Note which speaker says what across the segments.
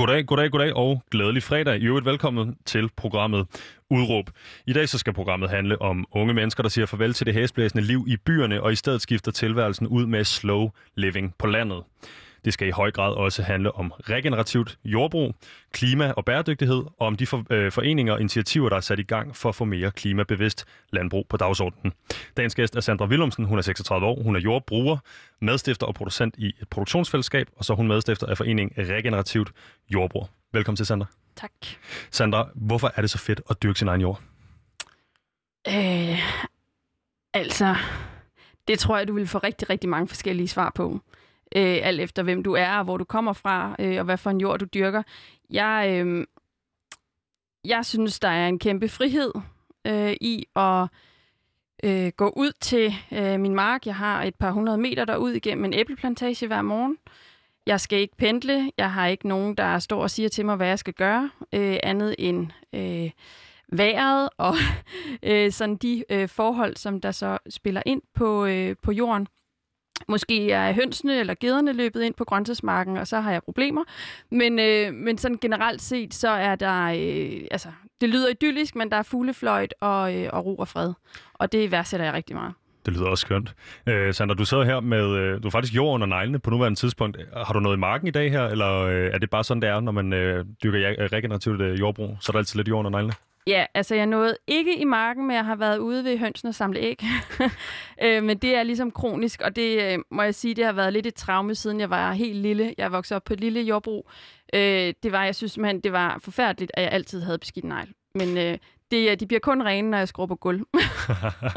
Speaker 1: Goddag, goddag, goddag og glædelig fredag. I øvrigt velkommen til programmet Udråb. I dag så skal programmet handle om unge mennesker, der siger farvel til det hæsblæsende liv i byerne, og i stedet skifter tilværelsen ud med slow living på landet. Det skal i høj grad også handle om regenerativt jordbrug, klima og bæredygtighed, og om de for, øh, foreninger og initiativer, der er sat i gang for at få mere klimabevidst landbrug på dagsordenen. Dagens gæst er Sandra Willumsen. Hun er 36 år. Hun er jordbruger, medstifter og producent i et produktionsfællesskab, og så er hun medstifter af foreningen Regenerativt Jordbrug. Velkommen til, Sandra.
Speaker 2: Tak.
Speaker 1: Sandra, hvorfor er det så fedt at dyrke sin egen jord?
Speaker 2: Øh, altså, det tror jeg, du vil få rigtig, rigtig mange forskellige svar på øh, alt efter hvem du er og hvor du kommer fra, øh, og hvad for en jord du dyrker. Jeg, øh, jeg synes, der er en kæmpe frihed øh, i at øh, gå ud til øh, min mark. Jeg har et par hundrede meter derud igennem en æbleplantage hver morgen. Jeg skal ikke pendle. Jeg har ikke nogen, der står og siger til mig, hvad jeg skal gøre, øh, andet end øh, vejret og øh, sådan de øh, forhold, som der så spiller ind på, øh, på jorden. Måske er hønsene eller gederne løbet ind på grøntsagsmarken, og så har jeg problemer. Men, øh, men sådan generelt set, så er der... Øh, altså, det lyder idyllisk, men der er fuglefløjt og, øh, og ro og fred. Og det værdsætter jeg rigtig meget.
Speaker 1: Det lyder også skønt. Øh, Sandra, du sidder her med, øh, du er faktisk jord under neglene på nuværende tidspunkt. Har du noget i marken i dag her, eller øh, er det bare sådan, det er, når man øh, dyrker regenerativt øh, jordbrug? Så er der altid lidt jord under neglene?
Speaker 2: Ja, altså jeg nåede ikke i marken, men jeg har været ude ved hønsen og samle æg. øh, men det er ligesom kronisk, og det øh, må jeg sige, det har været lidt et traume, siden jeg var helt lille. Jeg voksede op på et lille jordbrug. Øh, det var, jeg synes simpelthen, det var forfærdeligt, at jeg altid havde beskidt negl. Men øh, det, øh, de bliver kun rene, når jeg skruer på gulv.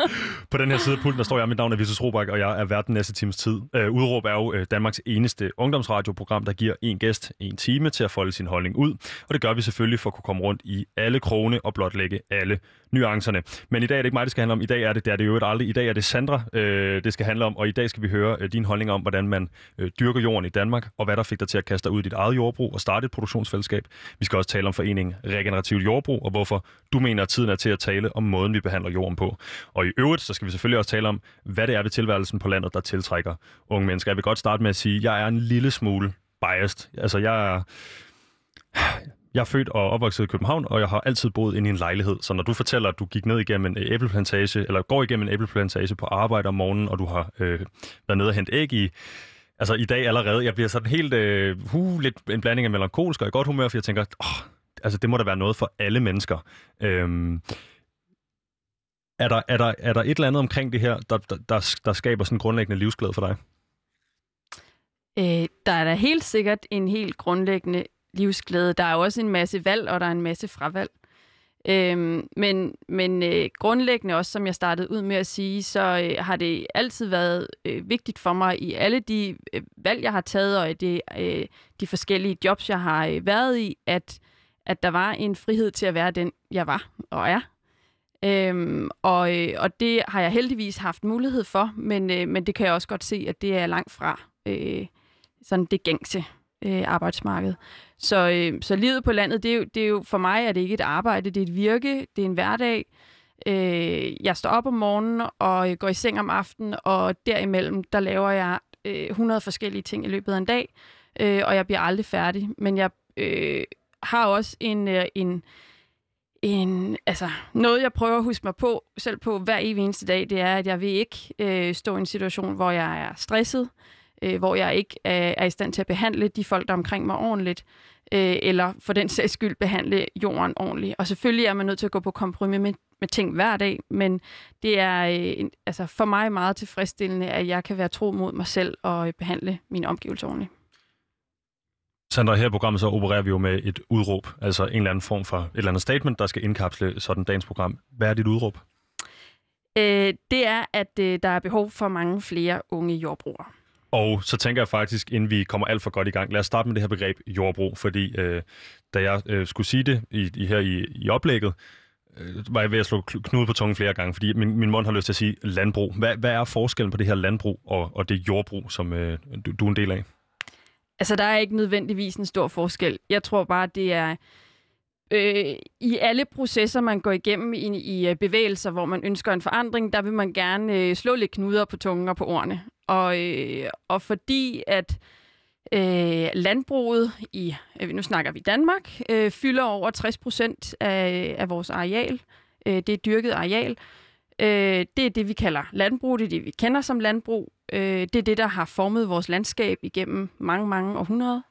Speaker 1: på den her side af pulten, der står jeg, mit navn er Visus Robak, og jeg er vært den næste times tid. Øh, Udråb er jo øh, Danmarks eneste ungdomsradioprogram, der giver en gæst en time til at folde sin holdning ud. Og det gør vi selvfølgelig for at kunne komme rundt i alle krone og blotlægge alle nuancerne. Men i dag er det ikke mig, det skal handle om. I dag er det, det er det jo aldrig. I dag er det Sandra, øh, det skal handle om. Og i dag skal vi høre øh, din holdning om, hvordan man øh, dyrker jorden i Danmark, og hvad der fik dig til at kaste dig ud i dit eget jordbrug og starte et produktionsfællesskab. Vi skal også tale om foreningen Regenerativt Jordbrug, og hvorfor du mener, at tiden er til at tale om måden, vi behandler jorden på. Og i øvrigt, så skal vi selvfølgelig også tale om, hvad det er ved tilværelsen på landet, der tiltrækker unge mennesker. Jeg vil godt starte med at sige, at jeg er en lille smule biased. Altså, jeg er jeg er født og opvokset i København, og jeg har altid boet inde i en lejlighed. Så når du fortæller, at du gik ned igennem en æbleplantage, eller går igennem en æbleplantage på arbejde om morgenen, og du har øh, været nede og hentet æg i, altså i dag allerede, jeg bliver sådan helt, øh, uh, lidt en blanding af melankolsk og i godt humør, for jeg tænker, åh, altså det må da være noget for alle mennesker. Øhm, er, der, er, der, er der et eller andet omkring det her, der, der, der, der skaber sådan en grundlæggende livsglæde for dig?
Speaker 2: Øh, der er da helt sikkert en helt grundlæggende livsglæde. Der er også en masse valg, og der er en masse fravalg. Øhm, men men øh, grundlæggende også, som jeg startede ud med at sige, så øh, har det altid været øh, vigtigt for mig i alle de øh, valg, jeg har taget, og i de, øh, de forskellige jobs, jeg har øh, været i, at, at der var en frihed til at være den, jeg var og er. Øhm, og, øh, og det har jeg heldigvis haft mulighed for, men, øh, men det kan jeg også godt se, at det er langt fra øh, sådan det gængse øh, arbejdsmarked. Så, øh, så livet på landet, det er, jo, det er jo, for mig er det ikke et arbejde, det er et virke, det er en hverdag. Øh, jeg står op om morgenen og øh, går i seng om aftenen, og derimellem, der laver jeg øh, 100 forskellige ting i løbet af en dag, øh, og jeg bliver aldrig færdig. Men jeg øh, har også en, øh, en, en, altså, noget, jeg prøver at huske mig på, selv på hver evig eneste dag, det er, at jeg vil ikke øh, stå i en situation, hvor jeg er stresset, øh, hvor jeg ikke er, er i stand til at behandle de folk, der er omkring mig ordentligt, øh, eller for den sags skyld behandle jorden ordentligt. Og selvfølgelig er man nødt til at gå på kompromis med, med ting hver dag, men det er øh, altså for mig meget tilfredsstillende, at jeg kan være tro mod mig selv og øh, behandle mine omgivelser ordentligt.
Speaker 1: Sandra, her i programmet så opererer vi jo med et udråb, altså en eller anden form for et eller andet statement, der skal indkapsle sådan dagens program. Hvad er dit udråb?
Speaker 2: Øh, det er, at øh, der er behov for mange flere unge jordbrugere.
Speaker 1: Og så tænker jeg faktisk, inden vi kommer alt for godt i gang, lad os starte med det her begreb jordbrug, fordi øh, da jeg øh, skulle sige det i, i her i, i oplægget, øh, var jeg ved at slå knude på tungen flere gange, fordi min, min mund har lyst til at sige landbrug. Hvad, hvad er forskellen på det her landbrug og, og det jordbrug, som øh, du, du er en del af?
Speaker 2: Altså, der er ikke nødvendigvis en stor forskel. Jeg tror bare, det er øh, i alle processer, man går igennem i, i øh, bevægelser, hvor man ønsker en forandring, der vil man gerne øh, slå lidt knuder på tungen og på ordene. Og, øh, og fordi at Øh, landbruget i, øh, nu snakker vi Danmark, øh, fylder over 60 procent af, af vores areal. Øh, det er dyrket areal. Øh, Øh, det er det, vi kalder landbrug. Det er det, vi kender som landbrug. Øh, det er det, der har formet vores landskab igennem mange, mange århundreder.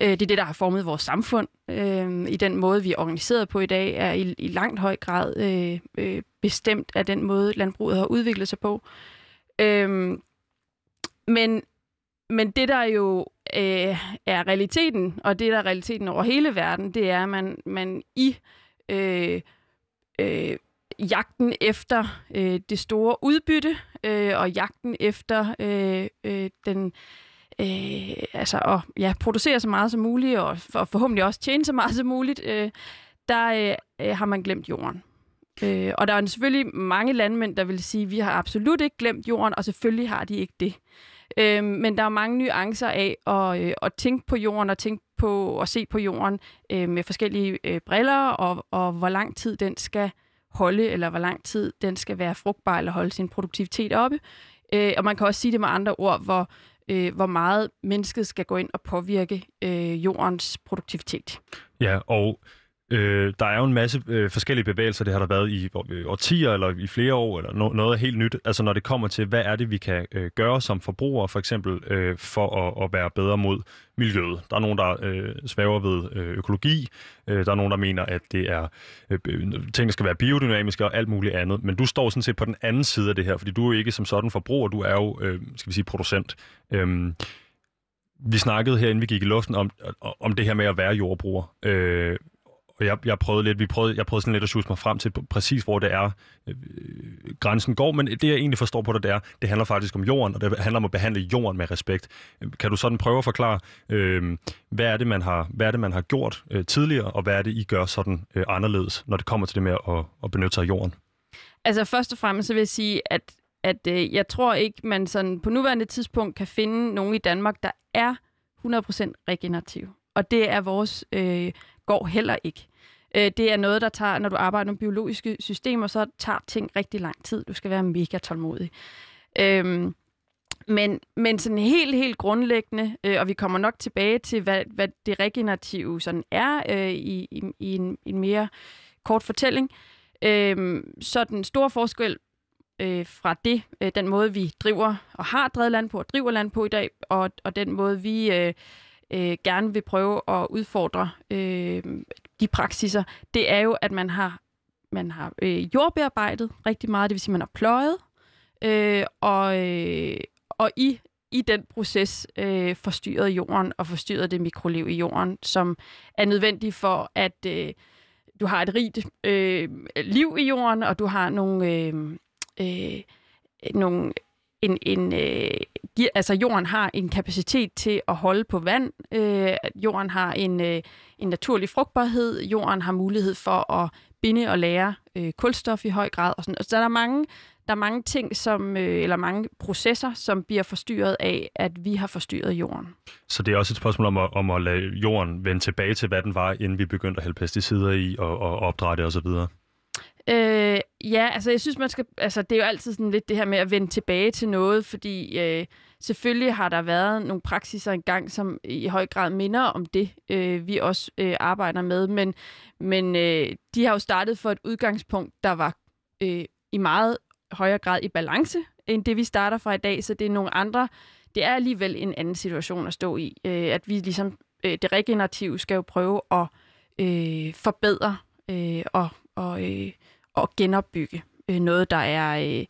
Speaker 2: Øh, det er det, der har formet vores samfund. Øh, I den måde, vi er organiseret på i dag, er i, i langt høj grad øh, øh, bestemt af den måde, landbruget har udviklet sig på. Øh, men, men det, der jo øh, er realiteten, og det, der er realiteten over hele verden, det er, at man, man i øh, øh, jagten efter øh, det store udbytte, øh, og jagten efter øh, øh, den øh, altså at ja, producere så meget som muligt, og, og forhåbentlig også tjene så meget som muligt, øh, der øh, øh, har man glemt jorden. Øh, og der er selvfølgelig mange landmænd, der vil sige, at vi har absolut ikke glemt jorden, og selvfølgelig har de ikke det. Øh, men der er mange nuancer af at, øh, at tænke på jorden og tænke på og se på jorden øh, med forskellige øh, briller, og, og hvor lang tid den skal holde, eller hvor lang tid den skal være frugtbar, eller holde sin produktivitet oppe. Øh, og man kan også sige det med andre ord, hvor, øh, hvor meget mennesket skal gå ind og påvirke øh, jordens produktivitet.
Speaker 1: Ja, og Øh, der er jo en masse øh, forskellige bevægelser, det har der været i øh, årtier eller i flere år, eller no- noget helt nyt. Altså når det kommer til, hvad er det, vi kan øh, gøre som forbrugere, for eksempel øh, for at, at være bedre mod miljøet. Der er nogen, der øh, svæver ved øh, økologi. Øh, der er nogen, der mener, at det er øh, ting, der skal være biodynamiske og alt muligt andet. Men du står sådan set på den anden side af det her, fordi du er jo ikke som sådan forbruger, du er jo, øh, skal vi sige, producent. Øh, vi snakkede her, inden vi gik i luften, om, om det her med at være jordbruger. Øh, og jeg, jeg prøvede lidt, vi prøvede, jeg prøvede sådan lidt at sjuse mig frem til præcis, hvor det er, øh, grænsen går, men det jeg egentlig forstår på det, det er, det handler faktisk om jorden, og det handler om at behandle jorden med respekt. Kan du sådan prøve at forklare, øh, hvad, er det, man har, hvad er det, man har gjort øh, tidligere, og hvad er det, I gør sådan øh, anderledes, når det kommer til det med at, at benytte sig af jorden?
Speaker 2: Altså først og fremmest så vil jeg sige, at, at øh, jeg tror ikke, man sådan på nuværende tidspunkt kan finde nogen i Danmark, der er 100% regenerativ. Og det er vores øh, går heller ikke. Øh, det er noget, der tager, når du arbejder med biologiske systemer, så tager ting rigtig lang tid. Du skal være mega tålmodig. Øhm, men, men sådan helt, helt grundlæggende, øh, og vi kommer nok tilbage til, hvad, hvad det regenerative sådan er øh, i, i, i en, en mere kort fortælling, øh, så den store forskel øh, fra det, øh, den måde vi driver og har drevet land på og driver land på i dag, og, og den måde vi øh, øh, gerne vil prøve at udfordre øh, de praksiser, det er jo, at man har, man har øh, jordbearbejdet rigtig meget, det vil sige, man har pløjet, øh, og, øh, og i, i den proces øh, forstyrret jorden og forstyrret det mikroliv i jorden, som er nødvendigt for, at øh, du har et rigt øh, liv i jorden, og du har nogle, øh, øh, nogle en, en øh, altså jorden har en kapacitet til at holde på vand. Øh, jorden har en, øh, en naturlig frugtbarhed. Jorden har mulighed for at binde og lære øh, kulstof i høj grad. Og sådan. Og så der er mange, der er mange ting, som, øh, eller mange processer, som bliver forstyrret af, at vi har forstyrret jorden.
Speaker 1: Så det er også et spørgsmål om at, om at lade jorden vende tilbage til, hvad den var, inden vi begyndte at hælde pesticider i og, og opdrætte osv.?
Speaker 2: Øh, ja, altså jeg synes, man skal... Altså, det er jo altid sådan lidt det her med at vende tilbage til noget, fordi øh, selvfølgelig har der været nogle praksiser engang, som i høj grad minder om det, øh, vi også øh, arbejder med, men, men øh, de har jo startet for et udgangspunkt, der var øh, i meget højere grad i balance, end det vi starter fra i dag, så det er nogle andre... Det er alligevel en anden situation at stå i, øh, at vi ligesom... Øh, det regenerative skal jo prøve at øh, forbedre øh, og, og øh, at genopbygge øh, noget, der er øh,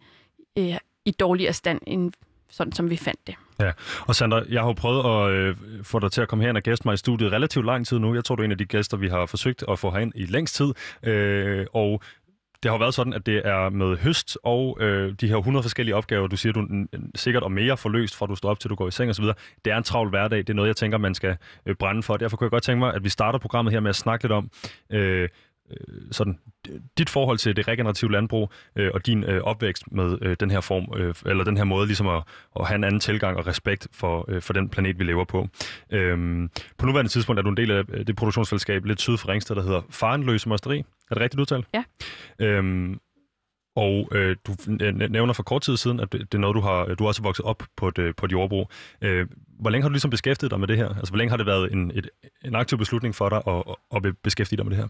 Speaker 2: øh, i dårligere stand, end sådan som vi fandt det.
Speaker 1: Ja, og Sandra, jeg har jo prøvet at øh, få dig til at komme her og gæste mig i studiet relativt lang tid nu. Jeg tror, du er en af de gæster, vi har forsøgt at få herind i længst tid. Øh, og det har været sådan, at det er med høst og øh, de her 100 forskellige opgaver, du siger, du sikkert og mere forløst, fra du står op til du går i seng osv. Det er en travl hverdag. Det er noget, jeg tænker, man skal øh, brænde for. Derfor kunne jeg godt tænke mig, at vi starter programmet her med at snakke lidt om, øh, sådan dit forhold til det regenerative landbrug øh, og din øh, opvækst med øh, den her form øh, eller den her måde ligesom at, at have en anden tilgang og respekt for øh, for den planet vi lever på. Øhm, på nuværende tidspunkt er du en del af det produktionsfællesskab lidt syd for Ringsted der hedder Farenløse Mosteri. Er det rigtigt udtalt?
Speaker 2: Ja.
Speaker 1: Øhm, Og øh, du nævner for kort tid siden, at det er noget, du har du også vokset op på et, øh, på et jordbrug. Øh, hvor længe har du ligesom beskæftiget dig med det her? Altså, hvor længe har det været en, et, en aktiv beslutning for dig at, at beskæftige dig med det her?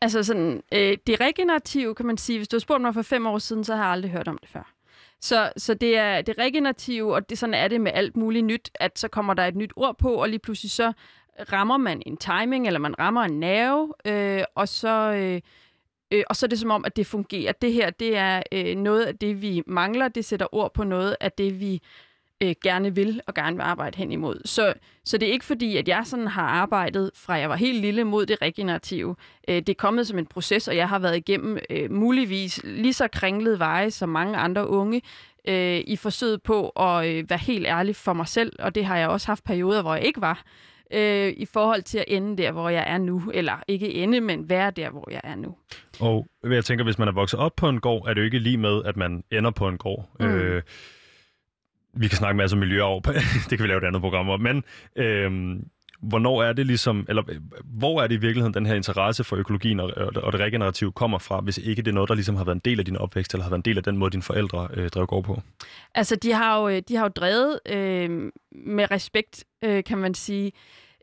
Speaker 2: Altså sådan, øh, det regenerative, kan man sige, hvis du har spurgt mig for fem år siden, så har jeg aldrig hørt om det før. Så, så det er det regenerative, og det, sådan er det med alt muligt nyt, at så kommer der et nyt ord på, og lige pludselig så rammer man en timing, eller man rammer en nerve, øh, og så... Øh, Øh, og så er det som om, at det fungerer. Det her, det er øh, noget af det, vi mangler. Det sætter ord på noget af det, vi øh, gerne vil og gerne vil arbejde hen imod. Så, så det er ikke fordi, at jeg sådan har arbejdet fra jeg var helt lille mod det regenerative. Øh, det er kommet som en proces, og jeg har været igennem øh, muligvis lige så kringlet veje som mange andre unge øh, i forsøget på at øh, være helt ærlig for mig selv, og det har jeg også haft perioder, hvor jeg ikke var øh, i forhold til at ende der, hvor jeg er nu. Eller ikke ende, men være der, hvor jeg er nu.
Speaker 1: Og jeg tænker, hvis man er vokset op på en gård, er det jo ikke lige med, at man ender på en gård. Mm. Øh, vi kan snakke masser om miljøarv, det kan vi lave et andet program om, men øh, hvornår er det ligesom, eller øh, hvor er det i virkeligheden, den her interesse for økologien og, og det regenerative kommer fra, hvis ikke det er noget, der ligesom har været en del af din opvækst, eller har været en del af den måde, dine forældre øh, drev går på?
Speaker 2: Altså, de har jo, øh, de har jo drevet øh, med respekt, øh, kan man sige,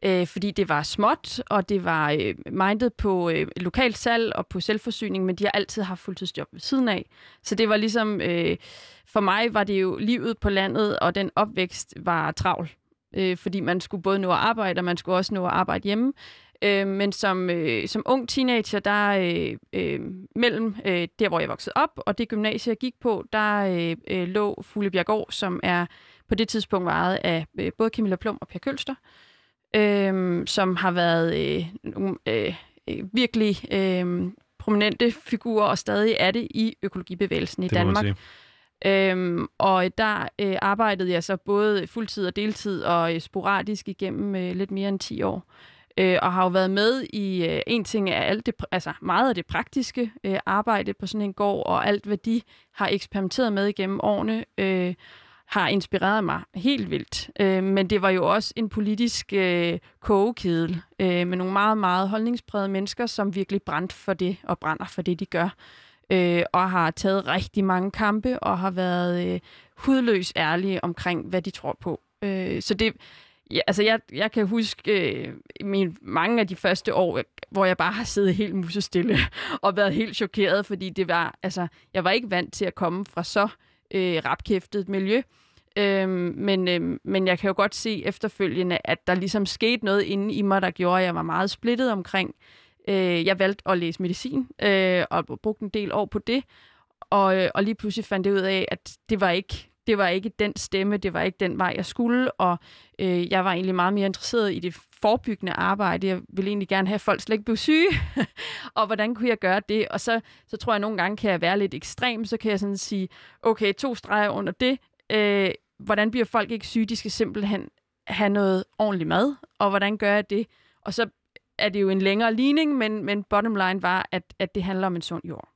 Speaker 2: øh, fordi det var småt, og det var øh, mindet på øh, lokalt salg og på selvforsyning, men de har altid haft fuldtidsjob ved siden af. Så det var ligesom, øh, for mig var det jo livet på landet, og den opvækst var travl, øh, fordi man skulle både nå at arbejde, og man skulle også nå at arbejde hjemme. Øh, men som, øh, som ung teenager, der øh, øh, mellem øh, der, hvor jeg voksede op, og det gymnasie, jeg gik på, der øh, øh, lå Fuglebjergård, som er på det tidspunkt vejet af øh, både Camilla Plum og Per Kølster øh, som har været øh, nogle øh, øh, virkelig øh, prominente figurer, og stadig er det i økologibevægelsen i det Danmark. Øhm, og der øh, arbejdede jeg så både fuldtid og deltid og øh, sporadisk igennem øh, lidt mere end 10 år. Øh, og har jo været med i øh, en ting af alt det, altså meget af det praktiske øh, arbejde på sådan en gård, og alt hvad de har eksperimenteret med igennem årene. Øh, har inspireret mig helt vildt. Øh, men det var jo også en politisk øh, kogekedel øh, med nogle meget, meget holdningsprægede mennesker, som virkelig brændte for det og brænder for det, de gør. Øh, og har taget rigtig mange kampe og har været øh, hudløs ærlige omkring, hvad de tror på. Øh, så det, ja, altså jeg, jeg kan huske øh, min, mange af de første år, hvor jeg bare har siddet helt musestille og været helt chokeret, fordi det var, altså, jeg var ikke vant til at komme fra så øh, rapkæftet miljø. Øhm, men, øhm, men jeg kan jo godt se efterfølgende, at der ligesom skete noget inde i mig, der gjorde, at jeg var meget splittet omkring. Øh, jeg valgte at læse medicin øh, og brugte en del år på det. Og, øh, og lige pludselig fandt jeg ud af, at det var ikke det var ikke den stemme, det var ikke den vej, jeg skulle, og øh, jeg var egentlig meget mere interesseret i det forebyggende arbejde. Jeg vil egentlig gerne have, at folk slet ikke blev syge, og hvordan kunne jeg gøre det? Og så, så tror jeg, at nogle gange kan jeg være lidt ekstrem, så kan jeg sådan sige, okay, to streger under det, øh, hvordan bliver folk ikke syge? De skal simpelthen have noget ordentligt mad, og hvordan gør jeg det? Og så er det jo en længere ligning, men, men bottom line var, at, at det handler om en sund jord.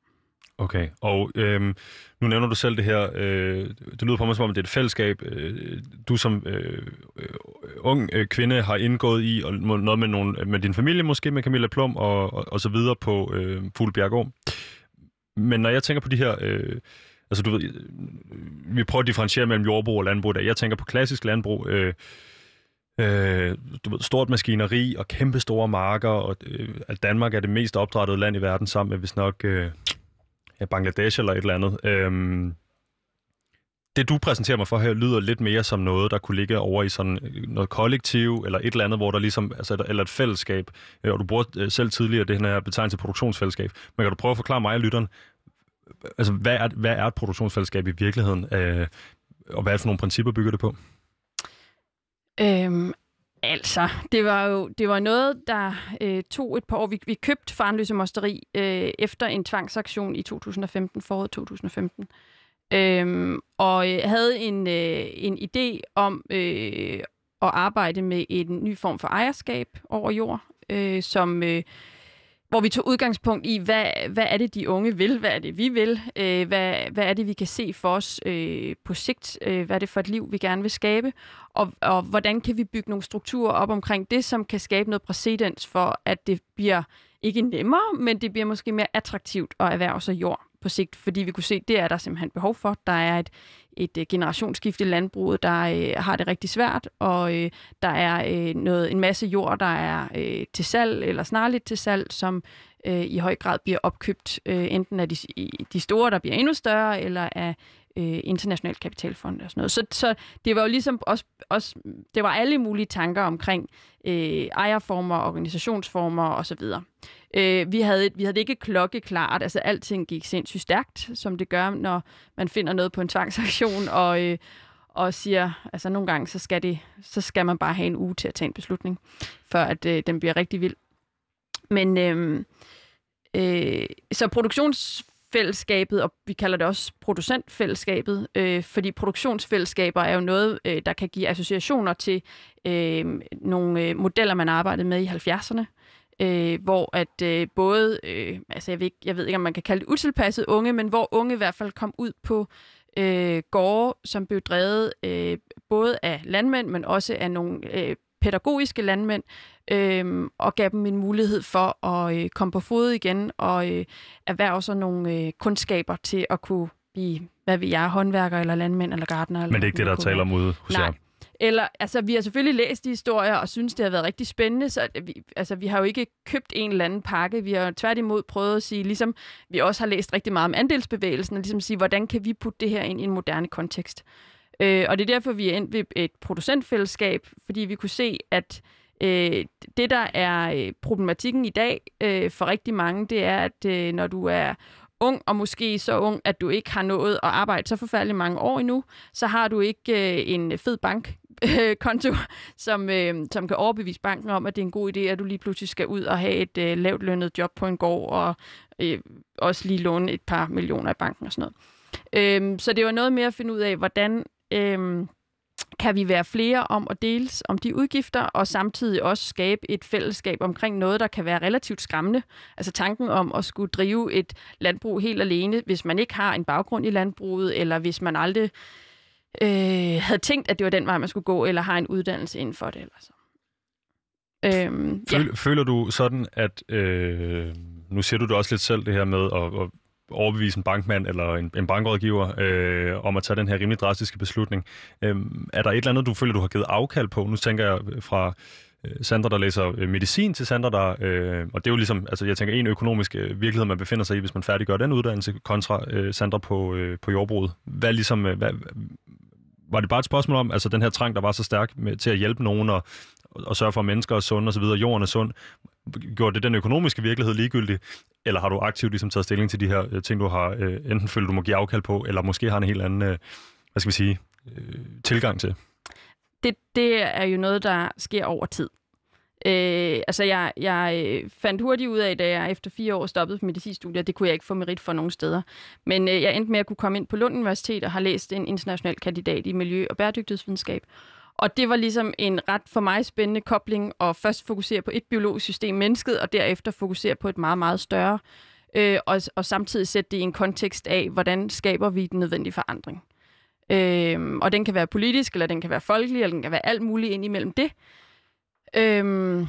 Speaker 1: Okay, og øhm, nu nævner du selv det her, øh, det lyder på mig som om, det er et fællesskab, øh, du som øh, øh, ung øh, kvinde har indgået i, og noget med, nogle, med din familie måske, med Camilla Plum og, og, og så videre på øh, Fuglebjergård. Men når jeg tænker på de her, øh, altså du ved, øh, vi prøver at differentiere mellem jordbrug og landbrug, der jeg tænker på klassisk landbrug, øh, øh, du ved, stort maskineri og kæmpe store marker, og øh, at Danmark er det mest opdrættede land i verden sammen med, hvis nok... Øh, Bangladesh eller et eller andet. Øhm, det du præsenterer mig for her lyder lidt mere som noget, der kunne ligge over i sådan øh, noget kollektiv, eller et eller andet, hvor der ligesom, altså, eller et fællesskab, øh, og du bruger øh, selv tidligere det her betegnelse produktionsfællesskab. Men kan du prøve at forklare mig og lytteren, altså hvad er, hvad er et produktionsfællesskab i virkeligheden, øh, og hvad er det for nogle principper bygger det på?
Speaker 2: Øhm, Altså, det var jo det var noget, der øh, tog et par år. Vi, vi købte Farnløse Mosteri øh, efter en tvangsaktion i 2015, foråret 2015. Øhm, og øh, havde en, øh, en idé om øh, at arbejde med en ny form for ejerskab over jord, øh, som øh, hvor vi tog udgangspunkt i, hvad, hvad er det, de unge vil, hvad er det, vi vil, øh, hvad, hvad er det, vi kan se for os øh, på sigt, øh, hvad er det for et liv, vi gerne vil skabe, og, og hvordan kan vi bygge nogle strukturer op omkring det, som kan skabe noget præcedens for, at det bliver ikke nemmere, men det bliver måske mere attraktivt at erhverve sig jord? På sigt, fordi vi kunne se, at det er der simpelthen behov for. Der er et, et øh, generationsskift i landbruget, der øh, har det rigtig svært, og øh, der er øh, noget, en masse jord, der er øh, til salg eller snarligt til salg, som øh, i høj grad bliver opkøbt øh, enten af de, de store, der bliver endnu større, eller af øh, international kapitalfond og sådan noget. Så, så det var jo ligesom også, også, det var alle mulige tanker omkring øh, ejerformer, organisationsformer osv. Øh, vi, havde, vi havde ikke klokkeklart, altså alting gik sindssygt stærkt, som det gør, når man finder noget på en tvangsaktion, og, øh, og siger, altså nogle gange, så skal, det, så skal man bare have en uge til at tage en beslutning, før at øh, den bliver rigtig vild. Men øh, øh, så produktions fællesskabet, og vi kalder det også producentfællesskabet, øh, fordi produktionsfællesskaber er jo noget, øh, der kan give associationer til øh, nogle øh, modeller, man arbejdede med i 70'erne, øh, hvor at øh, både, øh, altså jeg ved, ikke, jeg ved ikke, om man kan kalde det utilpasset unge, men hvor unge i hvert fald kom ud på øh, gårde, som blev drevet øh, både af landmænd, men også af nogle øh, pædagogiske landmænd, øh, og gav dem en mulighed for at øh, komme på fod igen og øh, erhverve sig nogle øh, kundskaber til at kunne blive, hvad vi er, håndværker eller landmænd eller gardner.
Speaker 1: Men det er ikke det, der taler om ude hos
Speaker 2: Nej.
Speaker 1: jer?
Speaker 2: Eller, altså, vi har selvfølgelig læst de historier og synes, det har været rigtig spændende, så vi, altså, vi har jo ikke købt en eller anden pakke. Vi har tværtimod prøvet at sige, ligesom vi også har læst rigtig meget om andelsbevægelsen, og ligesom sige, hvordan kan vi putte det her ind i en moderne kontekst? Øh, og det er derfor, vi er endt ved et producentfællesskab, fordi vi kunne se, at øh, det, der er øh, problematikken i dag øh, for rigtig mange, det er, at øh, når du er ung, og måske så ung, at du ikke har nået at arbejde så forfærdeligt mange år endnu, så har du ikke øh, en fed bank. Konto, som, øh, som kan overbevise banken om, at det er en god idé, at du lige pludselig skal ud og have et øh, lavt lønnet job på en gård, og øh, også lige låne et par millioner i banken og sådan noget. Øh, så det var noget mere at finde ud af, hvordan øhm, kan vi være flere om at deles om de udgifter, og samtidig også skabe et fællesskab omkring noget, der kan være relativt skræmmende. Altså tanken om at skulle drive et landbrug helt alene, hvis man ikke har en baggrund i landbruget, eller hvis man aldrig øh, havde tænkt, at det var den vej, man skulle gå, eller har en uddannelse inden for det. Eller så.
Speaker 1: Øhm, Føl, ja. Føler du sådan, at... Øh, nu siger du det også lidt selv, det her med at, at overbevise en bankmand eller en, en bankrådgiver øh, om at tage den her rimelig drastiske beslutning. Øh, er der et eller andet, du føler, du har givet afkald på? Nu tænker jeg øh, fra øh, Sandra, der læser øh, medicin til Sandra, der, øh, og det er jo ligesom, altså jeg tænker, en økonomisk virkelighed, man befinder sig i, hvis man færdiggør den uddannelse, kontra øh, Sandra på, øh, på jordbruget. Hvad ligesom, hvad, var det bare et spørgsmål om, altså den her trang, der var så stærk med, til at hjælpe nogen og, og sørge for, at mennesker er sunde osv., jorden er sund, gjort det den økonomiske virkelighed ligegyldig, eller har du aktivt ligesom taget stilling til de her øh, ting, du har øh, enten følt, du må give afkald på, eller måske har en helt anden, øh, hvad skal vi sige, øh, tilgang til?
Speaker 2: Det, det er jo noget, der sker over tid. Øh, altså, jeg, jeg øh, fandt hurtigt ud af, da jeg efter fire år stoppede på medicinstudiet, det kunne jeg ikke få merit for nogen steder. Men øh, jeg endte med at kunne komme ind på Lund Universitet og har læst en international kandidat i miljø- og bæredygtighedsvidenskab. Og det var ligesom en ret for mig spændende kobling at først fokusere på et biologisk system, mennesket, og derefter fokusere på et meget, meget større, øh, og, og samtidig sætte det i en kontekst af, hvordan skaber vi den nødvendige forandring. Øh, og den kan være politisk, eller den kan være folkelig, eller den kan være alt muligt ind imellem det. Øh,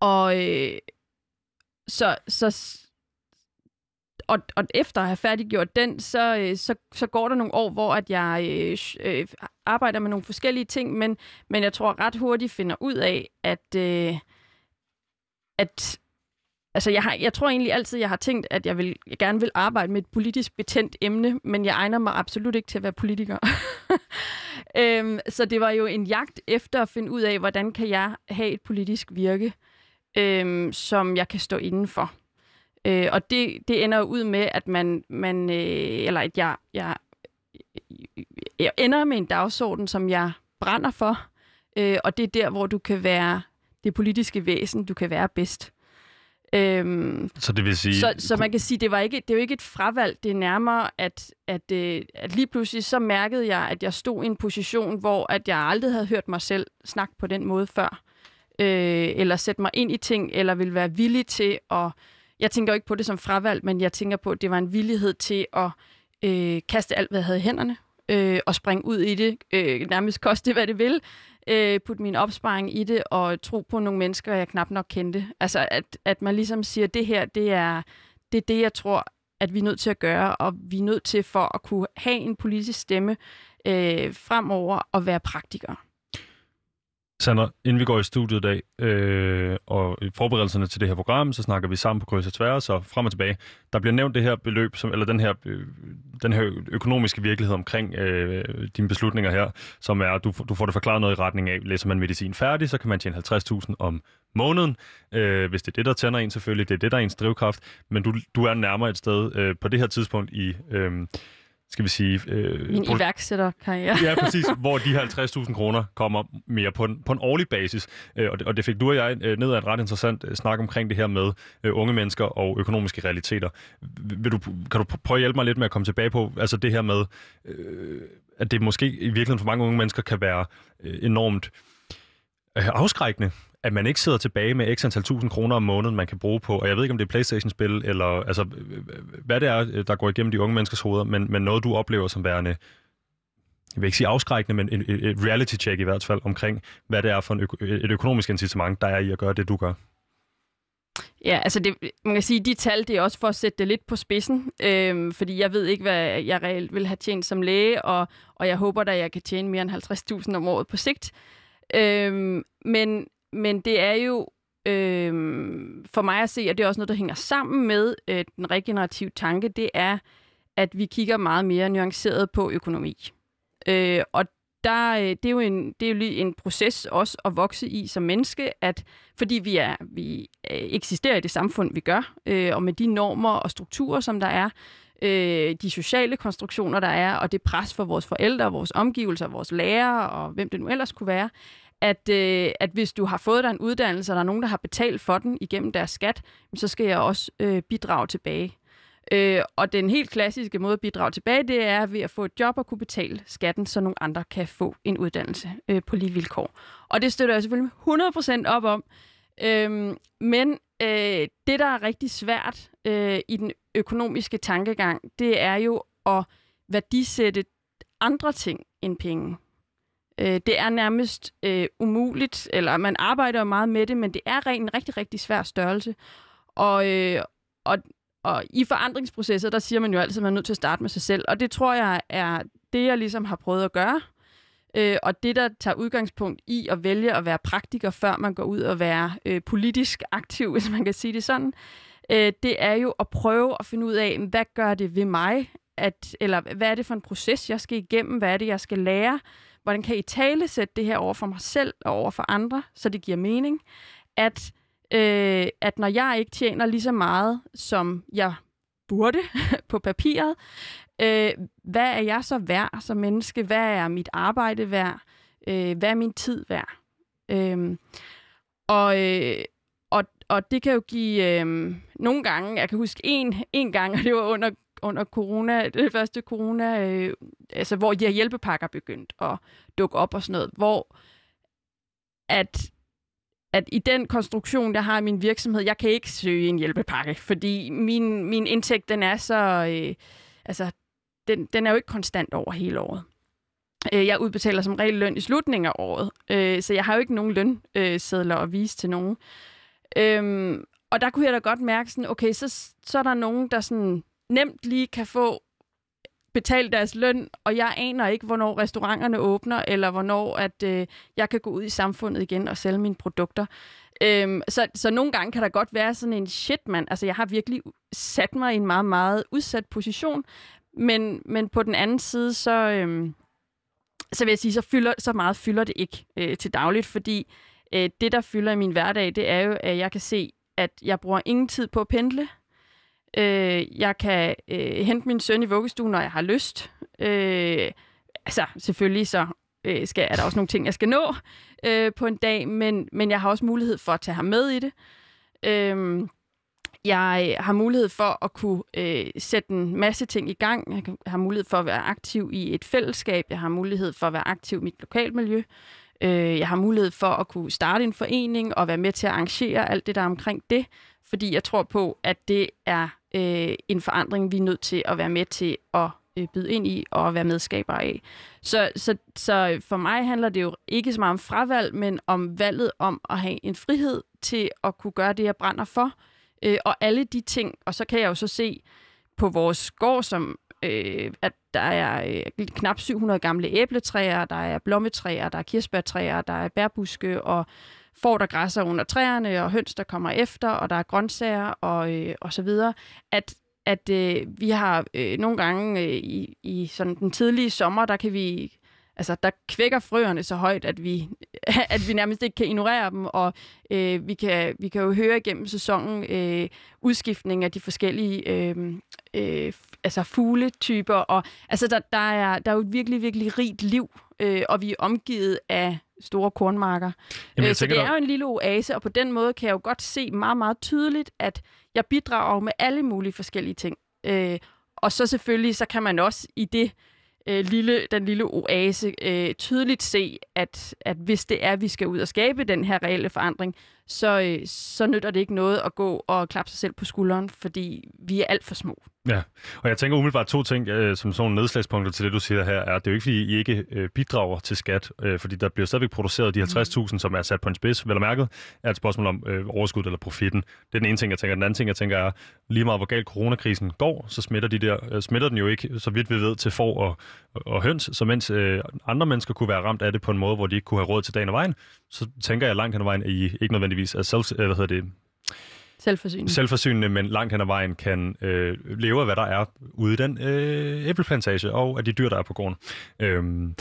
Speaker 2: og øh, så, så og, og efter at have færdiggjort den, så, øh, så, så går der nogle år, hvor at jeg øh, øh, arbejder med nogle forskellige ting, men, men jeg tror ret hurtigt finder ud af, at, øh, at altså jeg, har, jeg tror egentlig altid, jeg har tænkt, at jeg, vil, jeg gerne vil arbejde med et politisk betændt emne, men jeg egner mig absolut ikke til at være politiker. øhm, så det var jo en jagt efter at finde ud af, hvordan kan jeg have et politisk virke, øhm, som jeg kan stå inden for. Øh, og det, det ender ud med, at man, man øh, eller at jeg, jeg, jeg ender med en dagsorden, som jeg brænder for, øh, og det er der, hvor du kan være det politiske væsen, du kan være bedst.
Speaker 1: Øhm, så det vil sige...
Speaker 2: Så, så man kan sige, det var ikke, det er jo ikke et fravalg, det er nærmere, at, at, øh, at lige pludselig så mærkede jeg, at jeg stod i en position, hvor at jeg aldrig havde hørt mig selv snakke på den måde før, øh, eller sætte mig ind i ting, eller ville være villig til at jeg tænker jo ikke på det som fravalg, men jeg tænker på, at det var en villighed til at øh, kaste alt, hvad jeg havde i hænderne, øh, og springe ud i det, øh, nærmest koste hvad det vil, øh, putte min opsparing i det, og tro på nogle mennesker, jeg knap nok kendte. Altså, at, at man ligesom siger, det her, det er, det er det, jeg tror at vi er nødt til at gøre, og vi er nødt til for at kunne have en politisk stemme øh, fremover og være praktikere.
Speaker 1: Sander, inden vi går i studiet i dag, øh, og i forberedelserne til det her program, så snakker vi sammen på kryds og tværs, og frem og tilbage. Der bliver nævnt det her beløb, som, eller den her, øh, den her økonomiske virkelighed omkring øh, dine beslutninger her, som er, du, du får det forklaret noget i retning af, læser man medicin færdig, så kan man tjene 50.000 om måneden, øh, hvis det er det, der tænder en selvfølgelig, det er det, der er ens drivkraft, men du, du er nærmere et sted øh, på det her tidspunkt i... Øh, skal vi sige...
Speaker 2: Øh, Min iværksætterkarriere.
Speaker 1: ja, præcis, hvor de her 50.000 kroner kommer mere på en, på en årlig basis. Øh, og, det, og det fik du og jeg øh, ned af et ret interessant øh, snak omkring det her med øh, unge mennesker og økonomiske realiteter. Vil du, kan du prøve at hjælpe mig lidt med at komme tilbage på altså det her med, øh, at det måske i virkeligheden for mange unge mennesker kan være øh, enormt øh, afskrækkende at man ikke sidder tilbage med x antal tusind kroner om måneden, man kan bruge på, og jeg ved ikke, om det er Playstation-spil, eller altså, hvad det er, der går igennem de unge menneskers hoveder, men, men noget, du oplever som værende, jeg vil ikke sige afskrækkende, men et, et reality-check i hvert fald, omkring, hvad det er for en øko, et økonomisk incitament, der er i at gøre det, du gør.
Speaker 2: Ja, altså det, man kan sige, de tal, det er også for at sætte det lidt på spidsen, øhm, fordi jeg ved ikke, hvad jeg reelt vil have tjent som læge, og, og jeg håber da, jeg kan tjene mere end 50.000 om året på sigt. Øhm, men men det er jo øh, for mig at se, og det er også noget, der hænger sammen med øh, den regenerative tanke, det er, at vi kigger meget mere nuanceret på økonomi. Øh, og der, øh, det, er jo en, det er jo lige en proces også at vokse i som menneske, at fordi vi, er, vi øh, eksisterer i det samfund, vi gør, øh, og med de normer og strukturer, som der er, øh, de sociale konstruktioner, der er, og det pres for vores forældre, vores omgivelser, vores lærere og hvem det nu ellers kunne være, at, øh, at hvis du har fået dig en uddannelse, og der er nogen, der har betalt for den igennem deres skat, så skal jeg også øh, bidrage tilbage. Øh, og den helt klassiske måde at bidrage tilbage, det er ved at få et job og kunne betale skatten, så nogle andre kan få en uddannelse øh, på lige vilkår. Og det støtter jeg selvfølgelig 100% op om. Øh, men øh, det, der er rigtig svært øh, i den økonomiske tankegang, det er jo at værdisætte andre ting end penge. Øh, det er nærmest øh, umuligt, eller man arbejder meget med det, men det er en rigtig, rigtig svær størrelse. Og, øh, og, og i forandringsprocesser, der siger man jo altid, at man er nødt til at starte med sig selv. Og det tror jeg er det, jeg ligesom har prøvet at gøre. Øh, og det, der tager udgangspunkt i at vælge at være praktiker, før man går ud og være øh, politisk aktiv, hvis man kan sige det sådan, øh, det er jo at prøve at finde ud af, hvad gør det ved mig, at, eller hvad er det for en proces, jeg skal igennem, hvad er det, jeg skal lære, hvordan kan I tale sætte det her over for mig selv og over for andre, så det giver mening, at, øh, at når jeg ikke tjener lige så meget, som jeg burde på papiret, øh, hvad er jeg så værd som menneske? Hvad er mit arbejde værd? Øh, hvad er min tid værd? Øh, og, øh, og, og det kan jo give øh, nogle gange, jeg kan huske en, en gang, og det var under under corona, det første corona, øh, altså hvor de her hjælpepakker begyndt at dukke op og sådan noget, hvor at, at i den konstruktion, der har min virksomhed, jeg kan ikke søge en hjælpepakke, fordi min, min indtægt, den er så, øh, altså, den, den er jo ikke konstant over hele året. Øh, jeg udbetaler som regel løn i slutningen af året, øh, så jeg har jo ikke nogen lønsedler at vise til nogen. Øhm, og der kunne jeg da godt mærke sådan, okay, så, så er der nogen, der sådan nemt lige kan få betalt deres løn, og jeg aner ikke, hvornår restauranterne åbner, eller hvornår at øh, jeg kan gå ud i samfundet igen og sælge mine produkter. Øhm, så, så nogle gange kan der godt være sådan en shit, man. Altså, jeg har virkelig sat mig i en meget, meget udsat position, men, men på den anden side, så, øhm, så vil jeg sige, så, fylder, så meget fylder det ikke øh, til dagligt, fordi øh, det, der fylder i min hverdag, det er jo, at jeg kan se, at jeg bruger ingen tid på at pendle. Øh, jeg kan øh, hente min søn i vuggestuen, når jeg har lyst. Øh, altså, selvfølgelig så øh, skal, er der også nogle ting, jeg skal nå øh, på en dag, men, men jeg har også mulighed for at tage ham med i det. Øh, jeg har mulighed for at kunne øh, sætte en masse ting i gang. Jeg har mulighed for at være aktiv i et fællesskab. Jeg har mulighed for at være aktiv i mit lokalmiljø. Øh, jeg har mulighed for at kunne starte en forening og være med til at arrangere alt det, der er omkring det. Fordi jeg tror på, at det er øh, en forandring, vi er nødt til at være med til at øh, byde ind i og være medskaber af. Så, så, så for mig handler det jo ikke så meget om fravalg, men om valget om at have en frihed til at kunne gøre det, jeg brænder for. Øh, og alle de ting, og så kan jeg jo så se på vores gård, som øh, at der er øh, knap 700 gamle æbletræer, der er blommetræer, der er kirsebærtræer, der er bærbuske og får der græsser under træerne, og høns, der kommer efter, og der er grøntsager og, øh, og så videre, at at øh, vi har øh, nogle gange øh, i, i sådan den tidlige sommer, der kan vi altså der kvækker frøerne så højt, at vi, at vi nærmest ikke kan ignorere dem, og øh, vi, kan, vi kan jo høre igennem sæsonen øh, udskiftning af de forskellige øh, øh, altså fugletyper, og altså der, der, er, der er jo et virkelig, virkelig rigt liv, øh, og vi er omgivet af store kornmarker. Jamen, øh, så det er jo en lille oase, og på den måde kan jeg jo godt se meget, meget tydeligt, at jeg bidrager med alle mulige forskellige ting. Øh, og så selvfølgelig, så kan man også i det øh, lille, den lille oase øh, tydeligt se, at, at hvis det er, at vi skal ud og skabe den her reelle forandring, så, øh, så nytter det ikke noget at gå og klappe sig selv på skulderen, fordi vi er alt for små.
Speaker 1: Ja, og jeg tænker umiddelbart to ting, øh, som sådan nedslagspunkter til det, du siger her, er, det er jo ikke, fordi I ikke øh, bidrager til skat, øh, fordi der bliver stadigvæk produceret de 50.000, som er sat på en spids, vel og mærket, er et spørgsmål om øh, overskud eller profitten. Det er den ene ting, jeg tænker. Den anden ting, jeg tænker er, lige meget hvor galt coronakrisen går, så smitter, de der, øh, smitter den jo ikke, så vidt vi ved, til får og, og høns, så mens øh, andre mennesker kunne være ramt af det på en måde, hvor de ikke kunne have råd til dagen og vejen, så tænker jeg langt hen ad vejen, at I ikke nødvendigvis er selv, hvad hedder det,
Speaker 2: Selvforsynende.
Speaker 1: Selvforsynende, men langt hen ad vejen kan øh, leve af, hvad der er ude i den øh, æbleplantage, og af de dyr, der er på gården. Øhm,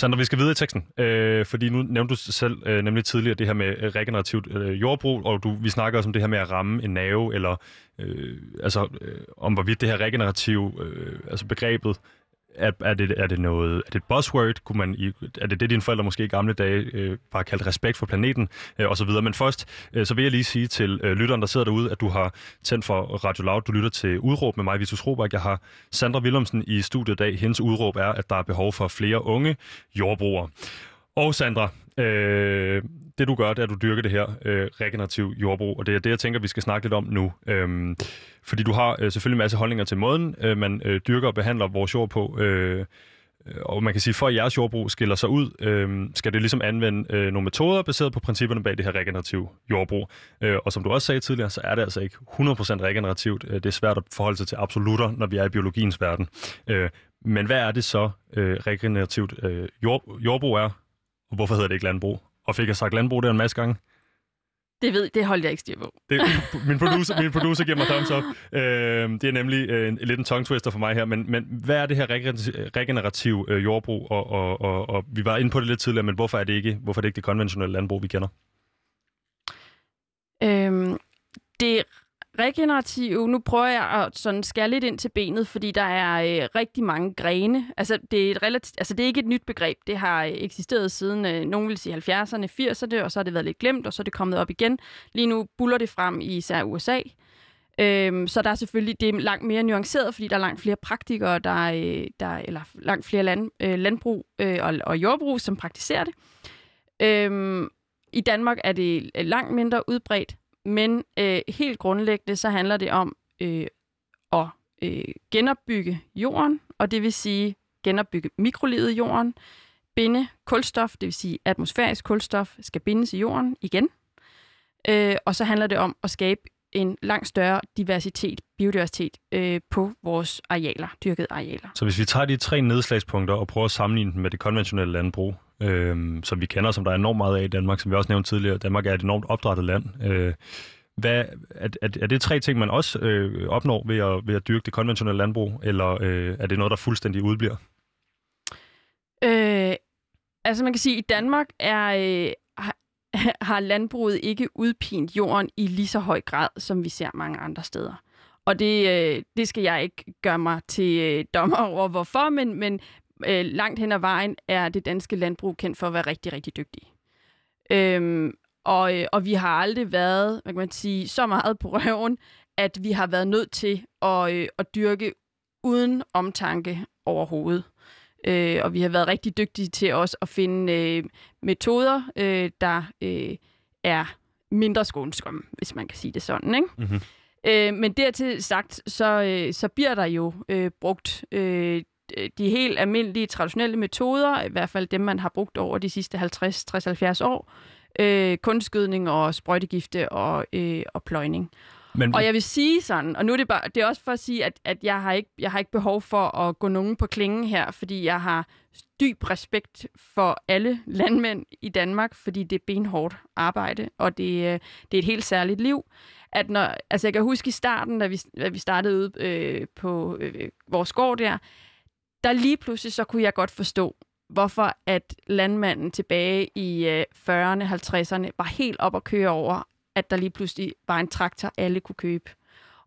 Speaker 1: Sandra, vi skal videre i teksten, øh, fordi nu nævnte du selv øh, nemlig tidligere det her med øh, regenerativt øh, jordbrug, og du, vi snakker også om det her med at ramme en nave, eller øh, altså øh, om hvorvidt det her regenerative, øh, altså begrebet, er, er, det, er det noget, er det et buzzword? Kunne man, er det det, dine forældre måske i gamle dage øh, bare kaldte respekt for planeten øh, osv.? Men først, øh, så vil jeg lige sige til øh, lytteren, der sidder derude, at du har tændt for Radio Loud. Du lytter til Udråb med mig, Vitus Robak. Jeg har Sandra Willumsen i studiet i dag. Hendes udråb er, at der er behov for flere unge jordbrugere. Og Sandra, øh, det du gør, det er, at du dyrker det her øh, regenerativ jordbrug, og det er det, jeg tænker, vi skal snakke lidt om nu. Øhm, fordi du har øh, selvfølgelig en masse holdninger til måden, øh, man øh, dyrker og behandler vores jord på. Øh, øh og man kan sige, for at jeres jordbrug skiller sig ud, øh, skal det ligesom anvende øh, nogle metoder baseret på principperne bag det her regenerative jordbrug. Øh, og som du også sagde tidligere, så er det altså ikke 100% regenerativt. Øh, det er svært at forholde sig til absolutter, når vi er i biologiens verden. Øh, men hvad er det så, øh, regenerativt øh, jord, jordbrug er, og hvorfor hedder det ikke landbrug? Og fik jeg sagt landbrug der en masse gange?
Speaker 2: Det ved det holdt jeg ikke styr på.
Speaker 1: Det, min, producer, min producer giver mig thumbs up. Øh, det er nemlig øh, en, lidt en tongue twister for mig her, men, men hvad er det her regenerativ øh, jordbrug? Og, og, og, og vi var inde på det lidt tidligere, men hvorfor er det ikke, hvorfor er det, ikke det konventionelle landbrug, vi kender?
Speaker 2: Øhm, det regenerative, nu prøver jeg at sådan skære lidt ind til benet, fordi der er øh, rigtig mange grene. Altså det, er et relativt, altså, det er ikke et nyt begreb. Det har øh, eksisteret siden, øh, nogen vil sige 70'erne, 80'erne, og så har det været lidt glemt, og så er det kommet op igen. Lige nu buller det frem i især USA. Øhm, så der er selvfølgelig, det er langt mere nuanceret, fordi der er langt flere praktikere, der, øh, der eller langt flere land, øh, landbrug øh, og, og jordbrug, som praktiserer det. Øhm, I Danmark er det øh, langt mindre udbredt, men øh, helt grundlæggende så handler det om øh, at øh, genopbygge jorden, og det vil sige genopbygge mikrolivet i jorden, binde kulstof, det vil sige atmosfærisk kulstof, skal bindes i jorden igen. Øh, og så handler det om at skabe en langt større diversitet, biodiversitet øh, på vores arealer, dyrkede arealer.
Speaker 1: Så hvis vi tager de tre nedslagspunkter og prøver at sammenligne dem med det konventionelle landbrug, øh, som vi kender, som der er enormt meget af i Danmark, som vi også nævnte tidligere. Danmark er et enormt opdrettet land. Øh, hvad, er, er, er det tre ting, man også øh, opnår ved at, ved at dyrke det konventionelle landbrug, eller øh, er det noget, der fuldstændig udbliver?
Speaker 2: Øh, altså man kan sige, at i Danmark er, øh, har, har landbruget ikke udpint jorden i lige så høj grad, som vi ser mange andre steder. Og det, øh, det skal jeg ikke gøre mig til øh, dommer over, hvorfor, men, men, øh, langt hen ad vejen er det danske landbrug kendt for at være rigtig, rigtig dygtig. Øhm, og, øh, og vi har aldrig været, hvad kan man sige, så meget på røven, at vi har været nødt til at, øh, at dyrke uden omtanke overhovedet. Øh, og vi har været rigtig dygtige til også at finde øh, metoder, øh, der øh, er mindre skånsomme, hvis man kan sige det sådan. Ikke? Mm-hmm. Øh, men dertil sagt, så, øh, så bliver der jo øh, brugt øh, Øh, de helt almindelige traditionelle metoder, i hvert fald dem, man har brugt over de sidste 50, 60, 70 år, øh, kunstgødning og sprøjtegifte og, øh, og pløjning. Men... Og jeg vil sige sådan, og nu er det bare, det er også for at sige, at, at jeg, har ikke, jeg har ikke behov for at gå nogen på klingen her, fordi jeg har dyb respekt for alle landmænd i Danmark, fordi det er benhårdt arbejde, og det, øh, det er et helt særligt liv. At når, altså jeg kan huske i starten, da vi, da vi startede ude øh, på øh, vores gård der, der lige pludselig så kunne jeg godt forstå, hvorfor at landmanden tilbage i øh, 40'erne, 50'erne var helt op at køre over, at der lige pludselig var en traktor, alle kunne købe.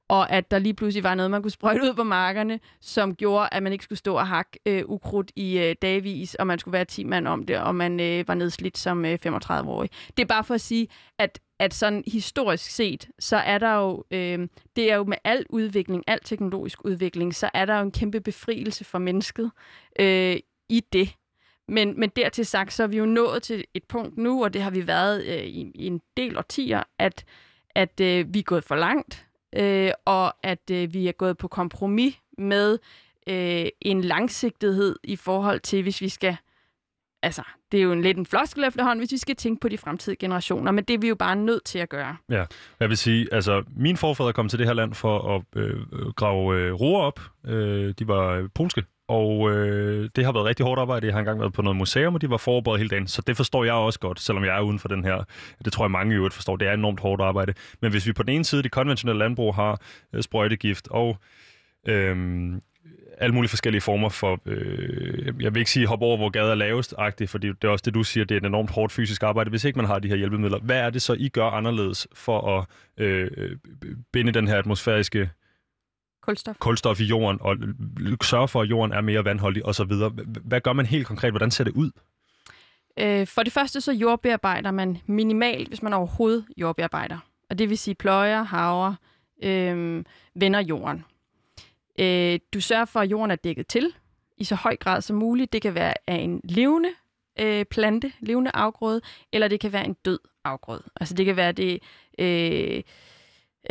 Speaker 2: Og at der lige pludselig var noget, man kunne sprøjte ud på markerne, som gjorde, at man ikke skulle stå og hakke øh, ukrudt i øh, dagvis, og man skulle være 10 mand om det, og man øh, var nedslidt som øh, 35-årig. Det er bare for at sige, at at sådan historisk set, så er der jo, øh, det er jo med al udvikling, al teknologisk udvikling, så er der jo en kæmpe befrielse for mennesket øh, i det. Men, men dertil sagt, så er vi jo nået til et punkt nu, og det har vi været øh, i, i en del årtier, at, at øh, vi er gået for langt, øh, og at øh, vi er gået på kompromis med øh, en langsigtighed i forhold til, hvis vi skal altså, det er jo en lidt en floskel efterhånden, hvis vi skal tænke på de fremtidige generationer, men det er vi jo bare nødt til at gøre.
Speaker 1: Ja, jeg vil sige, altså, min forfædre kom til det her land for at øh, øh grave øh, roer op. Øh, de var øh, polske, og øh, det har været rigtig hårdt arbejde. Jeg har engang været på noget museum, og de var forberedt hele dagen. Så det forstår jeg også godt, selvom jeg er uden for den her. Det tror jeg mange i øvrigt forstår. Det er enormt hårdt arbejde. Men hvis vi på den ene side, det konventionelle landbrug, har øh, sprøjtegift og øh, alle mulige forskellige former for, øh, jeg vil ikke sige hop over, hvor gader er lavest, for det er også det, du siger, det er et enormt hårdt fysisk arbejde, hvis ikke man har de her hjælpemidler. Hvad er det så, I gør anderledes for at øh, binde den her atmosfæriske
Speaker 2: kulstof.
Speaker 1: kulstof i jorden, og sørge for, at jorden er mere vandholdig osv.? Hvad gør man helt konkret? Hvordan ser det ud?
Speaker 2: Øh, for det første så jordbearbejder man minimalt, hvis man overhovedet jordbearbejder. Og det vil sige pløjer, haver, øh, vender jorden. Øh, du sørger for, at jorden er dækket til i så høj grad som muligt. Det kan være af en levende øh, plante, levende afgrøde, eller det kan være en død afgrøde. Altså det kan være det, øh,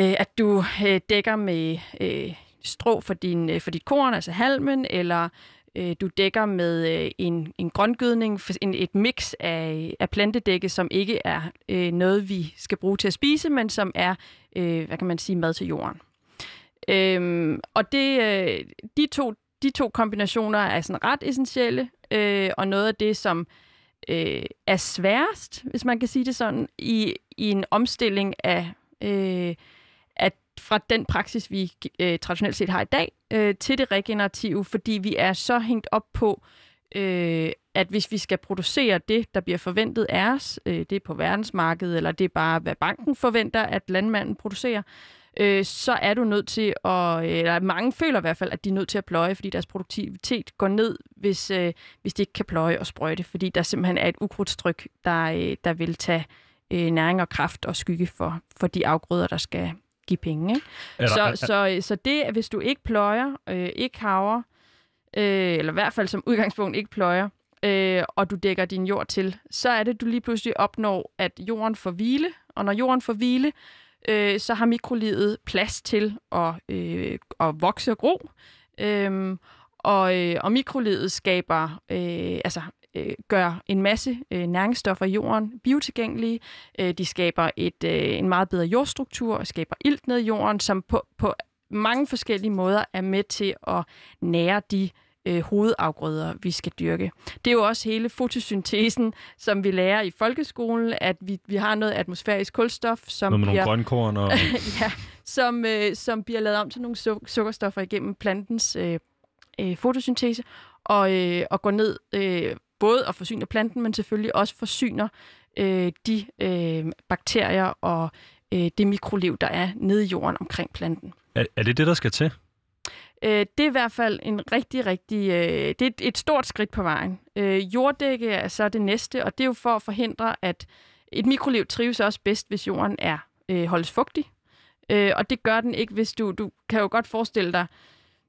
Speaker 2: øh, at du øh, dækker med øh, strå for, din, øh, for dit korn, altså halmen, eller øh, du dækker med øh, en, en grøngødning, en, et mix af, af plantedække, som ikke er øh, noget, vi skal bruge til at spise, men som er, øh, hvad kan man sige, mad til jorden. Øhm, og det, øh, de, to, de to kombinationer er sådan ret essentielle, øh, og noget af det, som øh, er sværest, hvis man kan sige det sådan, i, i en omstilling af, øh, fra den praksis, vi øh, traditionelt set har i dag, øh, til det regenerative, fordi vi er så hængt op på, øh, at hvis vi skal producere det, der bliver forventet af os, øh, det er på verdensmarkedet, eller det er bare, hvad banken forventer, at landmanden producerer, øh, så er du nødt til at, eller mange føler i hvert fald, at de er nødt til at pløje, fordi deres produktivitet går ned, hvis, øh, hvis de ikke kan pløje og sprøjte, fordi der simpelthen er et ukrudtstryk, der, øh, der vil tage øh, næring og kraft og skygge for, for de afgrøder, der skal give penge. Ikke? Der, så, er, så, så det, at hvis du ikke pløjer, øh, ikke haver, øh, eller i hvert fald som udgangspunkt ikke pløjer, øh, og du dækker din jord til, så er det, du lige pludselig opnår, at jorden får hvile, og når jorden får hvile, øh, så har mikrolivet plads til at, øh, at vokse og gro. Øh, og, øh, og mikrolivet skaber, øh, altså øh, gør en masse øh, næringsstoffer i jorden biotilgængelige. Øh, de skaber et, øh, en meget bedre jordstruktur og skaber ilt ned i jorden, som på, på mange forskellige måder er med til at nære de øh, hovedafgrøder, vi skal dyrke. Det er jo også hele fotosyntesen, som vi lærer i folkeskolen, at vi, vi har noget atmosfærisk kulstof, som
Speaker 1: noget med bliver, nogle grønkorn og...
Speaker 2: ja, som, øh, som bliver lavet om til nogle suk- sukkerstoffer igennem plantens øh, øh, fotosyntese, og, øh, og går ned øh, både og forsyner planten, men selvfølgelig også forsyner øh, de øh, bakterier og øh, det mikroliv, der er nede i jorden omkring planten.
Speaker 1: Er, er det det, der skal til?
Speaker 2: Øh, det er i hvert fald en rigtig, rigtig... Øh, det er et, et stort skridt på vejen. Øh, jorddække er så det næste, og det er jo for at forhindre, at et mikroliv trives også bedst, hvis jorden er øh, holdes fugtig. Øh, og det gør den ikke, hvis du... Du kan jo godt forestille dig,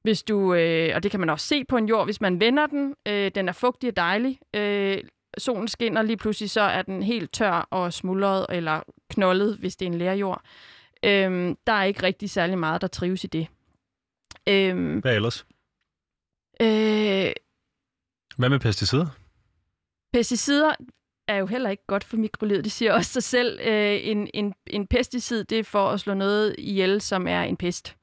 Speaker 2: hvis du... Øh, og det kan man også se på en jord, hvis man vender den. Øh, den er fugtig og dejlig. Øh, solen skinner lige pludselig, så er den helt tør og smuldret eller knoldet, hvis det er en lærjord. Øh, der er ikke rigtig særlig meget, der trives i det.
Speaker 1: Øhm, Hvad ellers? Øh, Hvad med pesticider?
Speaker 2: Pesticider, er jo heller ikke godt for mikrolivet. Det siger også sig selv. Øh, en, en, en pesticid, det er for at slå noget ihjel, som er en pest.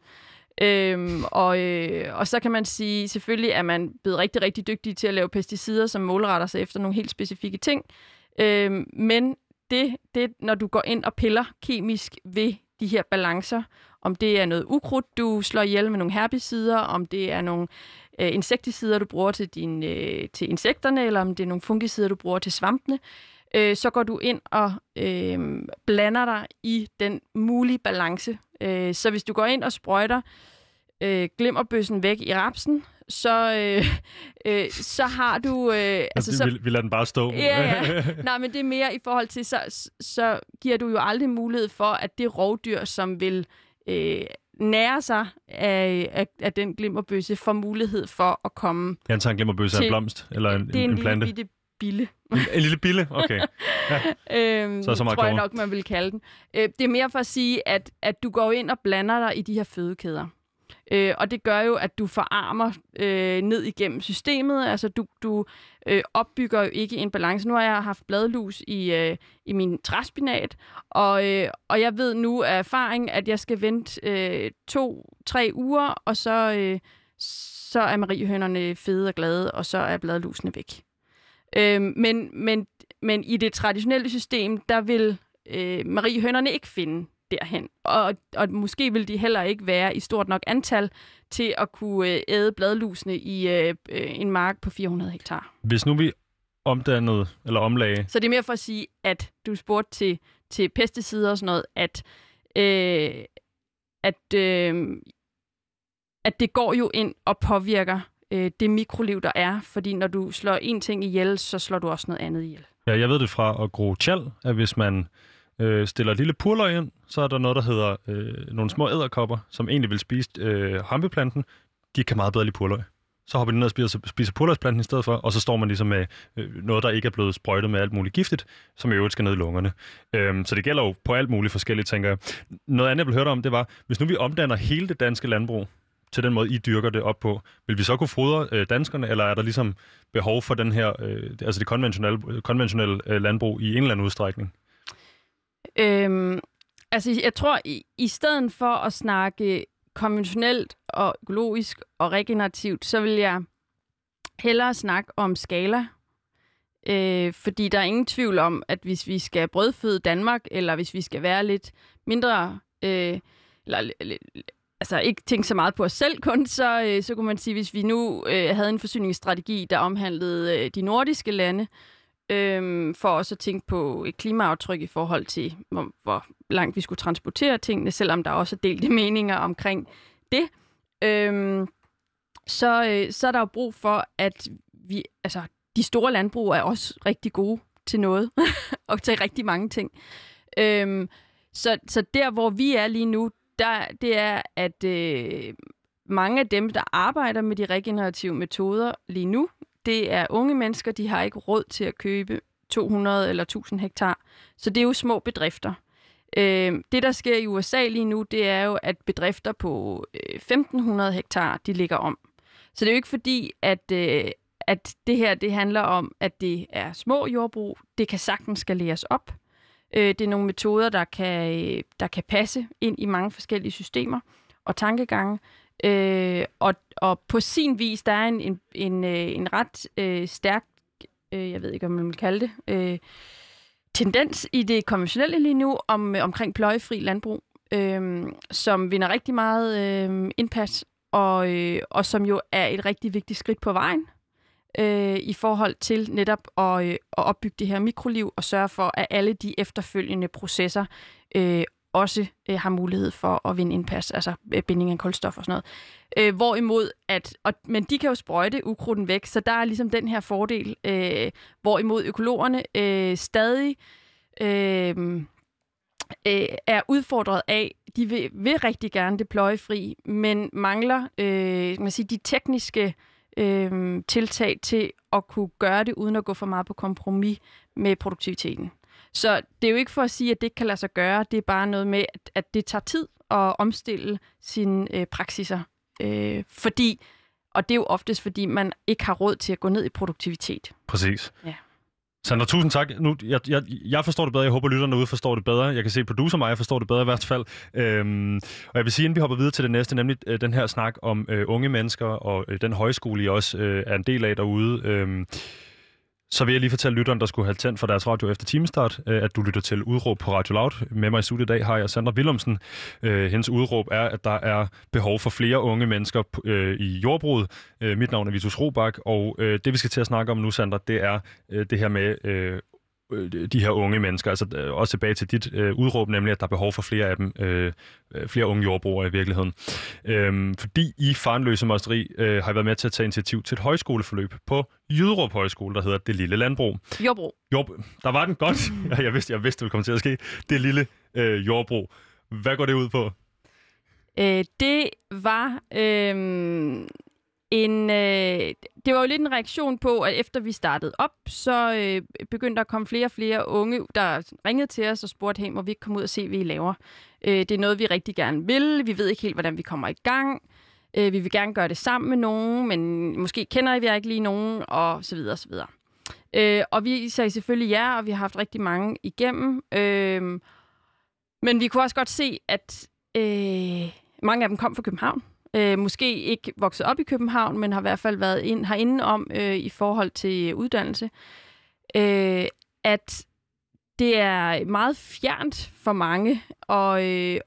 Speaker 2: Øhm, og, øh, og så kan man sige, selvfølgelig er man blevet rigtig, rigtig dygtig til at lave pesticider, som målretter sig efter nogle helt specifikke ting. Øhm, men det, det, når du går ind og piller kemisk ved de her balancer, om det er noget ukrudt, du slår ihjel med nogle herbicider, om det er nogle øh, insekticider, du bruger til, din, øh, til insekterne, eller om det er nogle fungicider, du bruger til svampene, øh, så går du ind og øh, blander dig i den mulige balance. Øh, så hvis du går ind og sprøjter øh, glimmerbøssen væk i rapsen, så, øh, øh, så har du... Øh,
Speaker 1: altså, så, vi, vi lader den bare stå.
Speaker 2: Ja, ja. Nej, men det er mere i forhold til, så, så giver du jo aldrig mulighed for, at det rovdyr, som vil øh, nære sig af, af, af den glimmerbøsse, får mulighed for at komme...
Speaker 1: Jeg antager en glimmerbøsse til, en blomst, eller en,
Speaker 2: det er en,
Speaker 1: en plante?
Speaker 2: Det er en lille bille.
Speaker 1: En, en lille bille? Okay. Ja.
Speaker 2: øhm, så så meget tror jeg nok, man vil kalde den. Øh, det er mere for at sige, at, at du går ind og blander dig i de her fødekæder. Øh, og det gør jo, at du forarmer øh, ned igennem systemet. Altså, du, du øh, opbygger jo ikke en balance. Nu har jeg haft bladlus i, øh, i min træspinat, og, øh, og jeg ved nu af erfaring, at jeg skal vente øh, to-tre uger, og så, øh, så er mariehønerne fede og glade, og så er bladlusene væk. Øh, men, men, men i det traditionelle system, der vil øh, mariehønerne ikke finde derhen. Og, og måske vil de heller ikke være i stort nok antal til at kunne øh, æde bladlusene i øh, øh en mark på 400 hektar.
Speaker 1: Hvis nu vi omdannede eller omlagde...
Speaker 2: Så det er mere for at sige, at du spurgte til, til pesticider og sådan noget, at, øh, at, øh, at det går jo ind og påvirker øh, det mikroliv, der er. Fordi når du slår en ting ihjel, så slår du også noget andet ihjel.
Speaker 1: Ja, jeg ved det fra at gro tjal, at hvis man øh, stiller et lille purløg ind, så er der noget, der hedder øh, nogle små æderkopper, som egentlig vil spise øh, hampeplanten. De kan meget bedre lide purløg. Så hopper de ned og spiser, spiser purløgsplanten i stedet for, og så står man ligesom med øh, noget, der ikke er blevet sprøjtet med alt muligt giftigt, som i øvrigt skal ned i lungerne. Øhm, så det gælder jo på alt muligt forskelligt, tænker jeg. Noget andet, jeg vil høre om, det var, hvis nu vi omdanner hele det danske landbrug til den måde, I dyrker det op på, vil vi så kunne fodre øh, danskerne, eller er der ligesom behov for den her, øh, altså det konventionelle, konventionelle øh, landbrug i en eller anden udstrækning?
Speaker 2: Øhm, altså, jeg tror, i, i stedet for at snakke konventionelt og økologisk og regenerativt, så vil jeg hellere snakke om skala. Øh, fordi der er ingen tvivl om, at hvis vi skal brødføde Danmark, eller hvis vi skal være lidt mindre, øh, eller altså ikke tænke så meget på os selv kun, så, øh, så kunne man sige, hvis vi nu øh, havde en forsyningsstrategi, der omhandlede øh, de nordiske lande, øh, for også at tænke på et klimaaftryk i forhold til, hvor, hvor langt vi skulle transportere tingene, selvom der også er delte meninger omkring det. øh, så, øh, så er der jo brug for, at vi, altså, de store landbrug er også rigtig gode til noget, og til rigtig mange ting. Øh, så, så der, hvor vi er lige nu, der, det er, at øh, mange af dem, der arbejder med de regenerative metoder lige nu, det er unge mennesker, de har ikke råd til at købe 200 eller 1000 hektar. Så det er jo små bedrifter. Øh, det, der sker i USA lige nu, det er jo, at bedrifter på øh, 1500 hektar, de ligger om. Så det er jo ikke fordi, at, øh, at det her det handler om, at det er små jordbrug. Det kan sagtens skaleres op. Øh, det er nogle metoder, der kan, der kan passe ind i mange forskellige systemer og tankegange. Øh, og, og på sin vis, der er en, en, en, øh, en ret øh, stærk, øh, jeg ved ikke, om man vil kalde det, øh, tendens i det konventionelle lige nu om, øh, omkring pløjefri landbrug, øh, som vinder rigtig meget øh, indpas, og, øh, og som jo er et rigtig vigtigt skridt på vejen øh, i forhold til netop at, øh, at opbygge det her mikroliv og sørge for, at alle de efterfølgende processer øh, også øh, har mulighed for at vinde indpas, altså øh, binding af kulstof og sådan noget. Øh, hvorimod, at, og, men de kan jo sprøjte ukrudten væk, så der er ligesom den her fordel, øh, hvorimod økologerne øh, stadig øh, øh, er udfordret af, de vil, vil rigtig gerne det pløjefri, men mangler øh, man sige, de tekniske øh, tiltag til at kunne gøre det, uden at gå for meget på kompromis med produktiviteten. Så det er jo ikke for at sige, at det ikke kan lade sig gøre. Det er bare noget med, at, at det tager tid at omstille sine øh, praksiser. Øh, fordi, og det er jo oftest, fordi man ikke har råd til at gå ned i produktivitet.
Speaker 1: Præcis.
Speaker 2: Ja.
Speaker 1: Sandra, tusind tak. Nu, jeg, jeg, jeg forstår det bedre. Jeg håber, lytterne ude forstår det bedre. Jeg kan se, at producer mig jeg forstår det bedre i hvert fald. Øhm, og jeg vil sige, inden vi hopper videre til det næste, nemlig øh, den her snak om øh, unge mennesker og øh, den højskole, I også øh, er en del af derude. Øh, så vil jeg lige fortælle lytteren, der skulle have tændt for deres radio efter timestart, øh, at du lytter til Udråb på Radio Loud. Med mig i studiet i dag har jeg Sandra Willumsen. Øh, hendes udråb er, at der er behov for flere unge mennesker øh, i jordbruget. Mit navn er Vitus Robak, og det vi skal til at snakke om nu, Sandra, det er det her med de her unge mennesker. Altså øh, også tilbage til dit øh, udråb, nemlig at der er behov for flere af dem, øh, øh flere unge jordbrugere i virkeligheden. Øh, fordi I Farenløse Mosteri øh, har været med til at tage initiativ til et højskoleforløb på Jyderup Højskole, der hedder Det Lille Landbrug.
Speaker 2: Jordbrug.
Speaker 1: Jord... Der var den godt. jeg vidste, jeg vidste, det ville komme til at ske. Det Lille øh, Jordbrug. Hvad går det ud på?
Speaker 2: Øh, det var øh, en, øh, det var jo lidt en reaktion på, at efter vi startede op, så øh, begyndte der at komme flere og flere unge, der ringede til os og spurgte, hey, må vi ikke komme ud og se, hvad I laver? Øh, det er noget, vi rigtig gerne vil. Vi ved ikke helt, hvordan vi kommer i gang. Øh, vi vil gerne gøre det sammen med nogen, men måske kender vi ikke lige nogen, og så videre, og så videre. Øh, og vi sagde selvfølgelig ja, og vi har haft rigtig mange igennem. Øh, men vi kunne også godt se, at øh, mange af dem kom fra København øh, måske ikke vokset op i København, men har i hvert fald været ind, herinde om øh, i forhold til uddannelse, øh, at det er meget fjernt for mange og øh,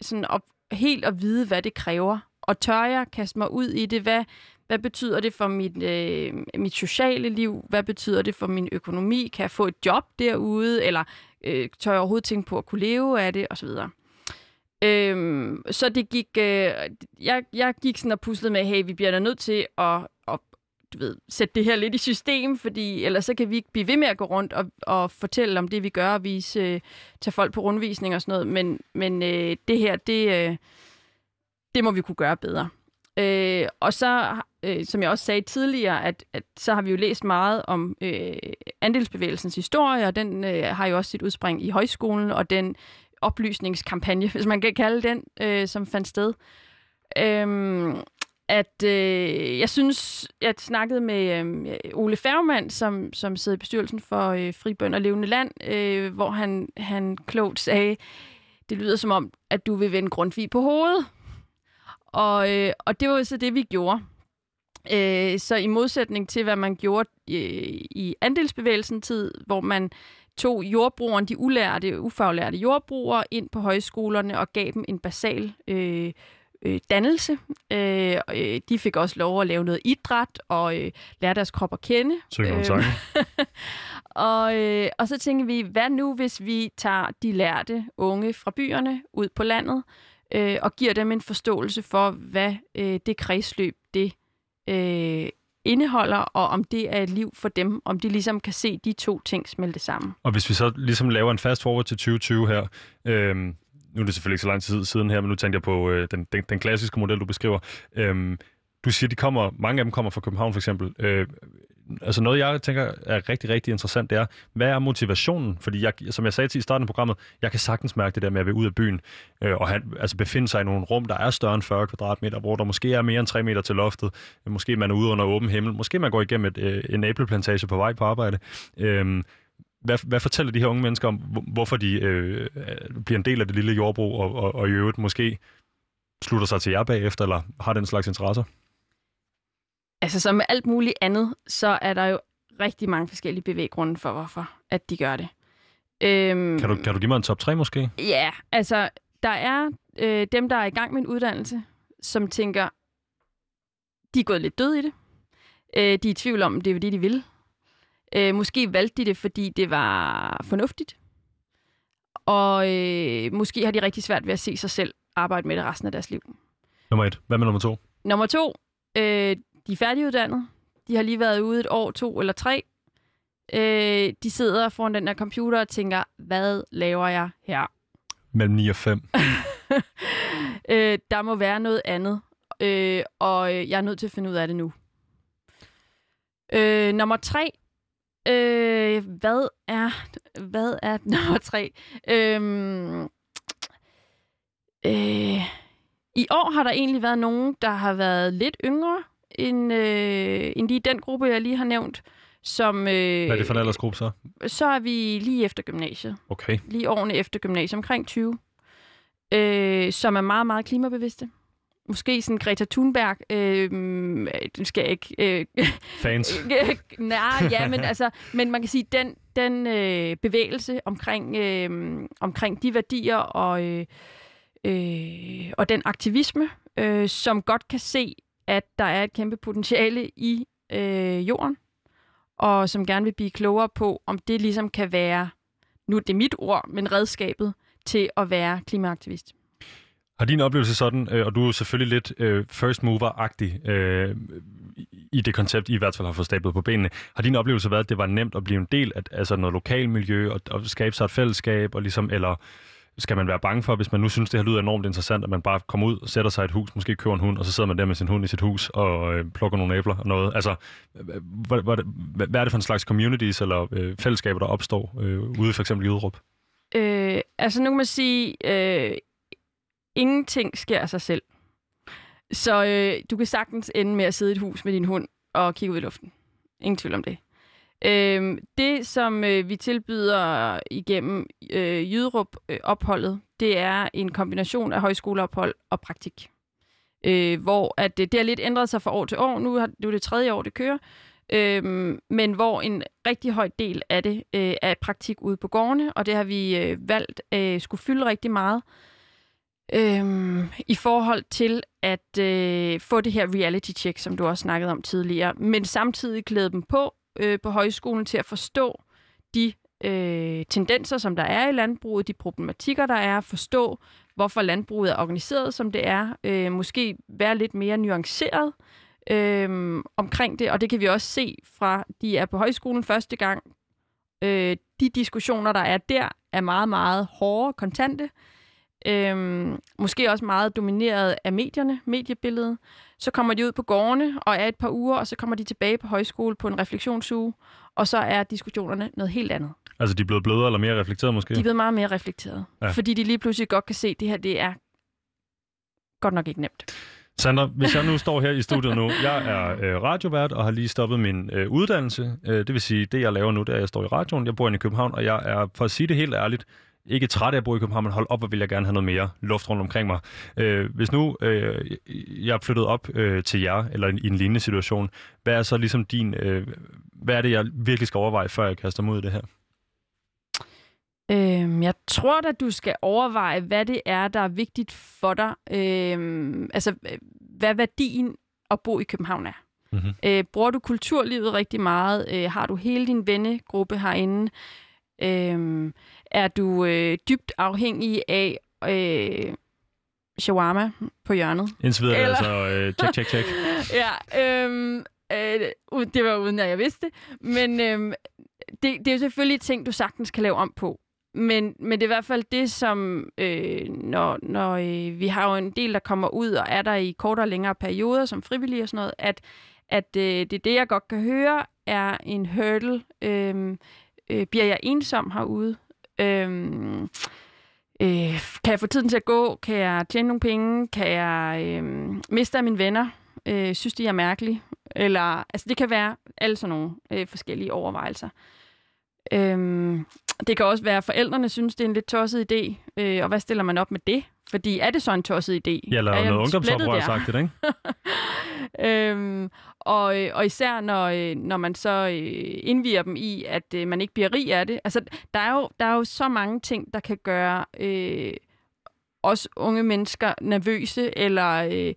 Speaker 2: sådan op, helt at vide, hvad det kræver. Og tør jeg kaste mig ud i det? Hvad, hvad betyder det for mit, øh, mit sociale liv? Hvad betyder det for min økonomi? Kan jeg få et job derude? Eller øh, tør jeg overhovedet tænke på at kunne leve af det? Og så videre. Øhm, så det gik, øh, jeg, jeg gik sådan og puslede med, hey, vi bliver da nødt til at, at du ved, sætte det her lidt i system, fordi ellers så kan vi ikke blive ved med at gå rundt og, og fortælle om det, vi gør, og vise, øh, tage folk på rundvisning og sådan noget. Men, men øh, det her, det, øh, det må vi kunne gøre bedre. Øh, og så, øh, som jeg også sagde tidligere, at, at så har vi jo læst meget om øh, andelsbevægelsens historie, og den øh, har jo også sit udspring i højskolen, og den oplysningskampagne, hvis man kan kalde den, øh, som fandt sted. Øhm, at øh, jeg synes, jeg snakkede med øh, Ole Færgemand, som, som sidder i bestyrelsen for øh, Fribøn og Levende Land, øh, hvor han, han klogt sagde, det lyder som om, at du vil vende Grundtvig på hovedet. Og, øh, og det var så det, vi gjorde. Øh, så i modsætning til, hvad man gjorde øh, i, i andelsbevægelsen tid, hvor man tog jordbrugeren, de ulærte, ufaglærte jordbrugere, ind på højskolerne og gav dem en basal øh, øh, dannelse. Øh, øh, de fik også lov at lave noget idræt og øh, lære deres krop at kende.
Speaker 1: Øh,
Speaker 2: og, øh, og så tænker vi, hvad nu hvis vi tager de lærte unge fra byerne ud på landet øh, og giver dem en forståelse for, hvad øh, det kredsløb det øh, indeholder, og om det er et liv for dem, om de ligesom kan se de to ting smelte sammen.
Speaker 1: Og hvis vi så ligesom laver en fast forward til 2020 her, øhm, nu er det selvfølgelig ikke så lang tid siden her, men nu tænker jeg på øh, den, den, den klassiske model, du beskriver. Øhm, du siger, de kommer, mange af dem kommer fra København for eksempel. Øh, altså noget, jeg tænker er rigtig, rigtig interessant, det er, hvad er motivationen? Fordi jeg, som jeg sagde til i starten af programmet, jeg kan sagtens mærke det der med at være ud af byen, øh, og han, altså befinde sig i nogle rum, der er større end 40 kvadratmeter, hvor der måske er mere end 3 meter til loftet. Måske man er ude under åben himmel. Måske man går igennem et, øh, en æbleplantage på vej på arbejde. Øh, hvad, hvad fortæller de her unge mennesker om, hvorfor de øh, øh, bliver en del af det lille jordbrug, og, og, og i øvrigt måske slutter sig til jer bagefter, eller har den slags interesser?
Speaker 2: Altså som med alt muligt andet, så er der jo rigtig mange forskellige bevæggrunde for, hvorfor at de gør det.
Speaker 1: Øhm, kan, du, kan du give mig en top 3 måske?
Speaker 2: Ja, altså der er øh, dem, der er i gang med en uddannelse, som tænker, de er gået lidt død i det. Øh, de er i tvivl om, det er det, de vil. Øh, måske valgte de det, fordi det var fornuftigt. Og øh, måske har de rigtig svært ved at se sig selv arbejde med det resten af deres liv.
Speaker 1: Nummer et. Hvad med nummer to?
Speaker 2: Nummer to. Øh, de er færdiguddannet. De har lige været ude et år, to eller tre. Øh, de sidder foran den der computer og tænker, hvad laver jeg her?
Speaker 1: Mellem 9 og 5.
Speaker 2: øh, der må være noget andet, øh, og jeg er nødt til at finde ud af det nu. Øh, nummer tre. Øh, hvad er hvad er nummer tre? Øh, øh, I år har der egentlig været nogen, der har været lidt yngre, end, øh, end lige den gruppe, jeg lige har nævnt, som... Øh,
Speaker 1: Hvad er det for en aldersgruppe så?
Speaker 2: Så er vi lige efter gymnasiet.
Speaker 1: Okay.
Speaker 2: Lige årene efter gymnasiet, omkring 20. Øh, som er meget, meget klimabevidste. Måske sådan Greta Thunberg, øh, du skal jeg ikke... Øh,
Speaker 1: Fans.
Speaker 2: Nej, ja, men altså, men man kan sige, den, den øh, bevægelse omkring, øh, omkring de værdier og, øh, øh, og den aktivisme, øh, som godt kan se, at der er et kæmpe potentiale i øh, jorden, og som gerne vil blive klogere på, om det ligesom kan være, nu er det mit ord, men redskabet til at være klimaaktivist.
Speaker 1: Har din oplevelse sådan, øh, og du er selvfølgelig lidt øh, first mover-agtig øh, i det koncept, I i hvert fald har fået stablet på benene, har din oplevelse været, at det var nemt at blive en del af altså noget lokalmiljø og, og skabe sig et fællesskab, og ligesom, eller skal man være bange for, hvis man nu synes, det her lyder enormt interessant, at man bare kommer ud, sætter sig i et hus, måske køber en hund, og så sidder man der med sin hund i sit hus og øh, plukker nogle æbler og noget. Altså, hvad, hvad, hvad er det for en slags communities eller øh, fællesskaber, der opstår øh, ude for eksempel i Udrup?
Speaker 2: Øh, altså nu kan man sige, øh, ingenting sker af sig selv. Så øh, du kan sagtens ende med at sidde i et hus med din hund og kigge ud i luften. Ingen tvivl om det. Øh, det, som øh, vi tilbyder igennem øh, Jyderup-opholdet, det er en kombination af højskoleophold og praktik. Øh, hvor at det, det har lidt ændret sig fra år til år. Nu, har, nu er det tredje år, det kører. Øhm, men hvor en rigtig høj del af det øh, er praktik ude på gårdene, og det har vi øh, valgt øh, skulle fylde rigtig meget. Øhm, I forhold til at øh, få det her reality check, som du også snakkede om tidligere, men samtidig klæde dem på øh, på højskolen til at forstå de øh, tendenser, som der er i landbruget, de problematikker, der er, forstå, hvorfor landbruget er organiseret, som det er, øh, måske være lidt mere nuanceret øh, omkring det, og det kan vi også se fra, de er på højskolen første gang. Øh, de diskussioner, der er der, er meget, meget hårde, kontante, øh, måske også meget domineret af medierne, mediebilledet. Så kommer de ud på gårdene og er et par uger, og så kommer de tilbage på højskole på en refleksionsuge, og så er diskussionerne noget helt andet.
Speaker 1: Altså de er blevet blødere eller mere reflekteret måske?
Speaker 2: De er blevet meget mere reflekteret, ja. fordi de lige pludselig godt kan se, at det her det er godt nok ikke nemt.
Speaker 1: Sandra, hvis jeg nu står her i studiet nu, jeg er øh, radiovært og har lige stoppet min øh, uddannelse. Øh, det vil sige, det jeg laver nu, det er, at jeg står i radioen. Jeg bor inde i København, og jeg er, for at sige det helt ærligt, ikke træt af at bo i København, men hold op, hvor vil jeg gerne have noget mere luft rundt omkring mig. Øh, hvis nu øh, jeg er flyttet op øh, til jer, eller i en lignende situation, hvad er så ligesom din, øh, hvad er det, jeg virkelig skal overveje, før jeg kaster mig ud i det her?
Speaker 2: Øhm, jeg tror at du skal overveje, hvad det er, der er vigtigt for dig. Øhm, altså, hvad værdien at bo i København er. Mm-hmm. Øh, bruger du kulturlivet rigtig meget? Øh, har du hele din vennegruppe herinde? Øh, er du øh, dybt afhængig af øh, shawarma på hjørnet?
Speaker 1: Indtil videre Eller... altså øh, check, check, check.
Speaker 2: ja, øh, øh, det var uden at jeg vidste Men øh, det, det er jo selvfølgelig ting, du sagtens kan lave om på. Men, men det er i hvert fald det, som øh, når, når øh, vi har jo en del, der kommer ud og er der i kortere og længere perioder som frivillige og sådan noget, at, at øh, det er det, jeg godt kan høre, er en hurdle. Øh, øh, bliver jeg ensom herude? Øhm, øh, kan jeg få tiden til at gå? Kan jeg tjene nogle penge? Kan jeg øh, miste af mine venner? Øh, synes de er mærkelige? Eller, altså det kan være alle sådan nogle øh, forskellige overvejelser. Øhm, det kan også være, at forældrene synes, det er en lidt tosset idé. Øh, og hvad stiller man op med det? Fordi er det så en tosset idé?
Speaker 1: Ja, eller er noget ungdomsoprør sagt det, ikke?
Speaker 2: øhm, og, og især når, øh, når man så øh, indviger dem i, at øh, man ikke bliver rig af det. Altså, der er jo, der er jo så mange ting, der kan gøre øh, os unge mennesker nervøse eller øh,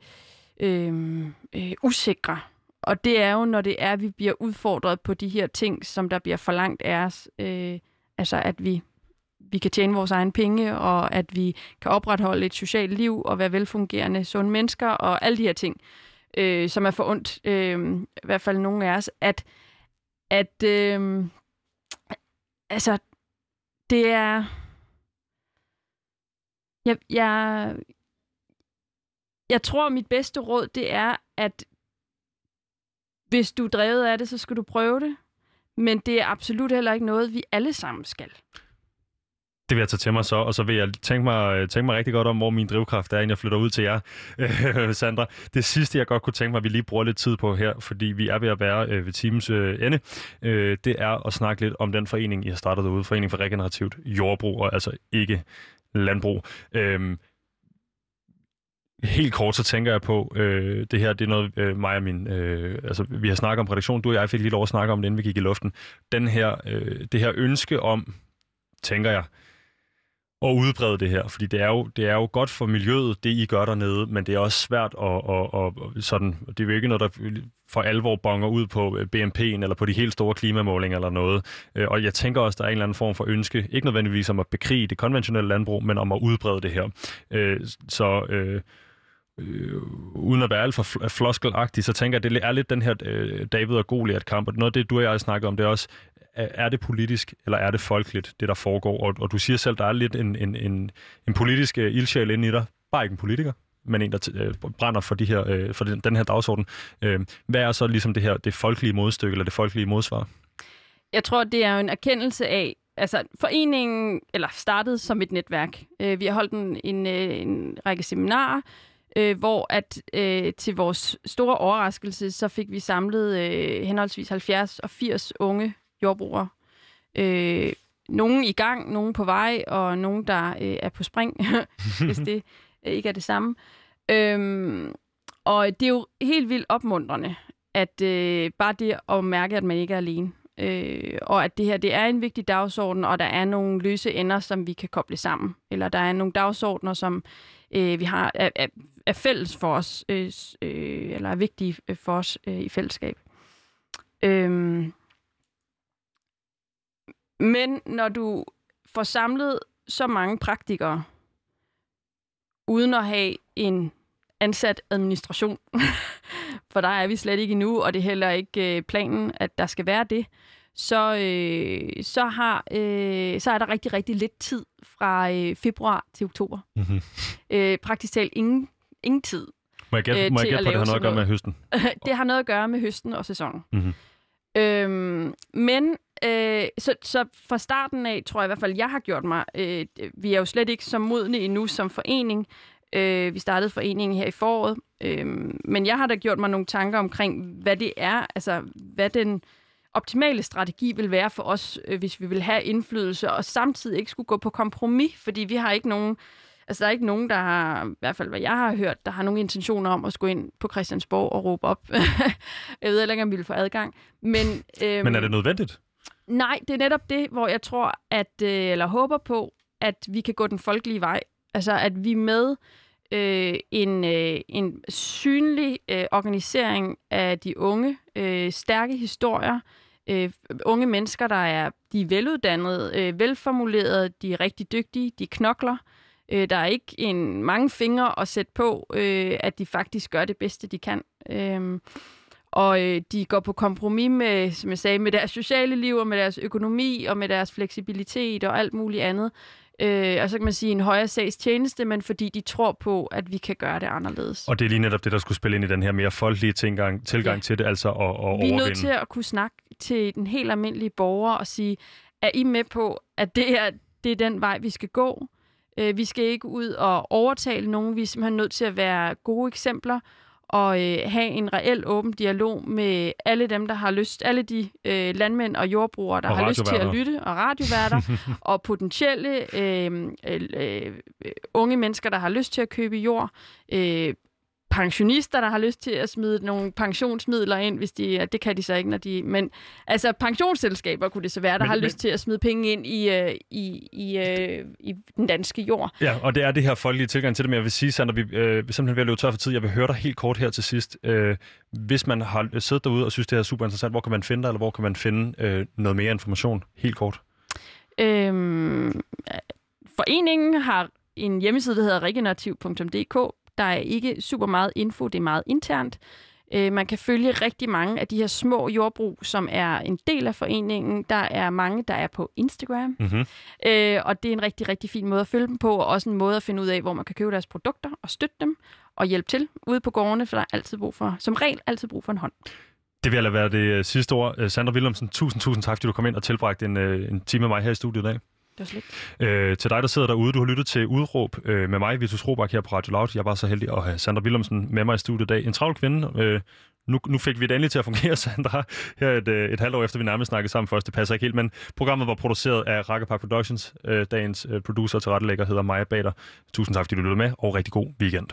Speaker 2: øh, øh, usikre. Og det er jo, når det er, at vi bliver udfordret på de her ting, som der bliver forlangt af os. Øh, altså, at vi, vi kan tjene vores egen penge, og at vi kan opretholde et socialt liv og være velfungerende sunde mennesker, og alle de her ting øh, som er for ondt, øh, i hvert fald nogle af os, at, at øh, altså, det er... Jeg, jeg, jeg tror, mit bedste råd, det er, at hvis du er drevet af det, så skal du prøve det. Men det er absolut heller ikke noget, vi alle sammen skal.
Speaker 1: Det vil jeg tage til mig så, og så vil jeg tænke mig, øh, tænke mig rigtig godt om, hvor min drivkraft er, inden jeg flytter ud til jer, øh, Sandra. Det sidste, jeg godt kunne tænke mig, at vi lige bruger lidt tid på her, fordi vi er ved at være øh, ved timens øh, ende, øh, det er at snakke lidt om den forening, I har startet derude, Forening for Regenerativt Jordbrug, og altså ikke landbrug. Øh, Helt kort, så tænker jeg på, øh, det her, det er noget, øh, mig og min, øh, altså vi har snakket om redaktion, du og jeg fik lige lov at snakke om det, inden vi gik i luften. Den her, øh, det her ønske om, tænker jeg, at udbrede det her, fordi det er, jo, det er jo godt for miljøet, det I gør dernede, men det er også svært at, at, at sådan, det er jo ikke noget, der for alvor bonger ud på BNP'en eller på de helt store klimamålinger eller noget. Øh, og jeg tænker også, der er en eller anden form for ønske, ikke nødvendigvis om at bekrige det konventionelle landbrug, men om at udbrede det her. Øh, så øh, øh, uden at være alt for floskelagtig, så tænker jeg, at det er lidt den her øh, David og Goliath-kamp, og noget af det, du og jeg har snakket om, det er også, er det politisk, eller er det folkeligt, det der foregår? Og, og du siger selv, der er lidt en, en, en, en politisk uh, ildsjæl inde i dig. Bare ikke en politiker, men en, der uh, brænder for, de her, uh, for den, den her dagsorden. Uh, hvad er så ligesom det her det folkelige modstykke, eller det folkelige modsvar?
Speaker 2: Jeg tror, det er jo en erkendelse af, altså foreningen, eller startede som et netværk. Uh, vi har holdt en, en, en række seminarer, øh, hvor at øh, til vores store overraskelse, så fik vi samlet øh, henholdsvis 70 og 80 unge jordbrugere. Øh, nogen i gang, nogen på vej, og nogen, der øh, er på spring, hvis det øh, ikke er det samme. Øhm, og det er jo helt vildt opmuntrende, at øh, bare det at mærke, at man ikke er alene. Øh, og at det her det er en vigtig dagsorden, og der er nogle løse ender, som vi kan koble sammen. Eller der er nogle dagsordner, som øh, vi har er, er, er fælles for os, øh, øh, eller er vigtige øh, for os øh, i fællesskab. Øh, men når du får samlet så mange praktikere, uden at have en ansat administration, for der er vi slet ikke endnu, og det er heller ikke øh, planen, at der skal være det, så, øh, så, har, øh, så er der rigtig, rigtig lidt tid fra øh, februar til oktober. Mm-hmm. Øh, praktisk talt ingen, ingen tid.
Speaker 1: Må jeg gætte, øh, må jeg gætte på, at det har noget at gøre med høsten?
Speaker 2: det har noget at gøre med høsten og sæsonen. Mm-hmm. Øhm, men øh, så, så fra starten af, tror jeg i hvert fald, jeg har gjort mig, øh, vi er jo slet ikke så modne endnu som forening. Øh, vi startede foreningen her i foråret, øh, men jeg har da gjort mig nogle tanker omkring, hvad det er, altså hvad den optimale strategi vil være for os, øh, hvis vi vil have indflydelse, og samtidig ikke skulle gå på kompromis, fordi vi har ikke nogen Altså, der er ikke nogen, der har, i hvert fald hvad jeg har hørt, der har nogen intentioner om at skulle ind på Christiansborg og råbe op. jeg ved ikke, om vi vil få adgang. Men,
Speaker 1: øhm, Men er det nødvendigt?
Speaker 2: Nej, det er netop det, hvor jeg tror, at, øh, eller håber på, at vi kan gå den folkelige vej. Altså, at vi med øh, en, øh, en synlig øh, organisering af de unge, øh, stærke historier, øh, unge mennesker, der er de er veluddannede, øh, velformulerede, de er rigtig dygtige, de knokler, Øh, der er ikke en mange fingre at sætte på, øh, at de faktisk gør det bedste, de kan. Øh, og øh, de går på kompromis med, som jeg sagde, med deres sociale liv og med deres økonomi og med deres fleksibilitet og alt muligt andet. Øh, og så kan man sige en højere sags tjeneste, men fordi de tror på, at vi kan gøre det anderledes.
Speaker 1: Og det er lige netop det, der skulle spille ind i den her mere folkelige tilgang, tilgang ja. til det, altså at, at overvinde.
Speaker 2: Vi er nødt til at kunne snakke til den helt almindelige borger og sige, er I med på, at det er, det er den vej, vi skal gå? Øh, vi skal ikke ud og overtale nogen. Vi er simpelthen nødt til at være gode eksempler og øh, have en reel åben dialog med alle dem, der har lyst, alle de øh, landmænd og jordbrugere, der og har lyst til at lytte, og radioværter, og potentielle øh, øh, øh, unge mennesker, der har lyst til at købe jord, øh, pensionister, der har lyst til at smide nogle pensionsmidler ind, hvis de, det kan de så ikke, når de... Men altså pensionsselskaber kunne det så være, der men, har men, lyst til at smide penge ind i, uh, i, i, uh, i den danske jord.
Speaker 1: Ja, og det er det her folkelige tilgang til det, men jeg vil sige, Sander, vi uh, simpelthen ved at løbe tør for tid. Jeg vil høre dig helt kort her til sidst. Uh, hvis man har siddet derude og synes, det er super interessant, hvor kan man finde dig, eller hvor kan man finde uh, noget mere information? Helt kort. Øhm,
Speaker 2: foreningen har en hjemmeside, der hedder regenerativ.dk, der er ikke super meget info, det er meget internt. Øh, man kan følge rigtig mange af de her små jordbrug, som er en del af foreningen. Der er mange, der er på Instagram. Mm-hmm. Øh, og det er en rigtig, rigtig fin måde at følge dem på, og også en måde at finde ud af, hvor man kan købe deres produkter og støtte dem og hjælpe til ude på gårdene, for der er altid brug for, som regel altid brug for en hånd.
Speaker 1: Det vil være det øh, sidste ord. Øh, Sandra Willemsen, tusind, tusind tak, fordi du kom ind og tilbragte en, en time med mig her i studiet i dag
Speaker 2: var slet
Speaker 1: Øh, til dig, der sidder derude, du har lyttet til Udråb øh, med mig, Vitus Robak her på Radio Loud. Jeg var så heldig at have Sandra Willumsen med mig i studiet i dag. En travl kvinde. Øh, nu, nu fik vi det endelig til at fungere, Sandra, her et, øh, et halvt år efter, vi nærmest snakkede sammen først. Det passer ikke helt, men programmet var produceret af Rakkerpark Productions. Øh, dagens øh, producer til rettelægger hedder Maja Bader. Tusind tak, fordi du lyttede med, og rigtig god weekend.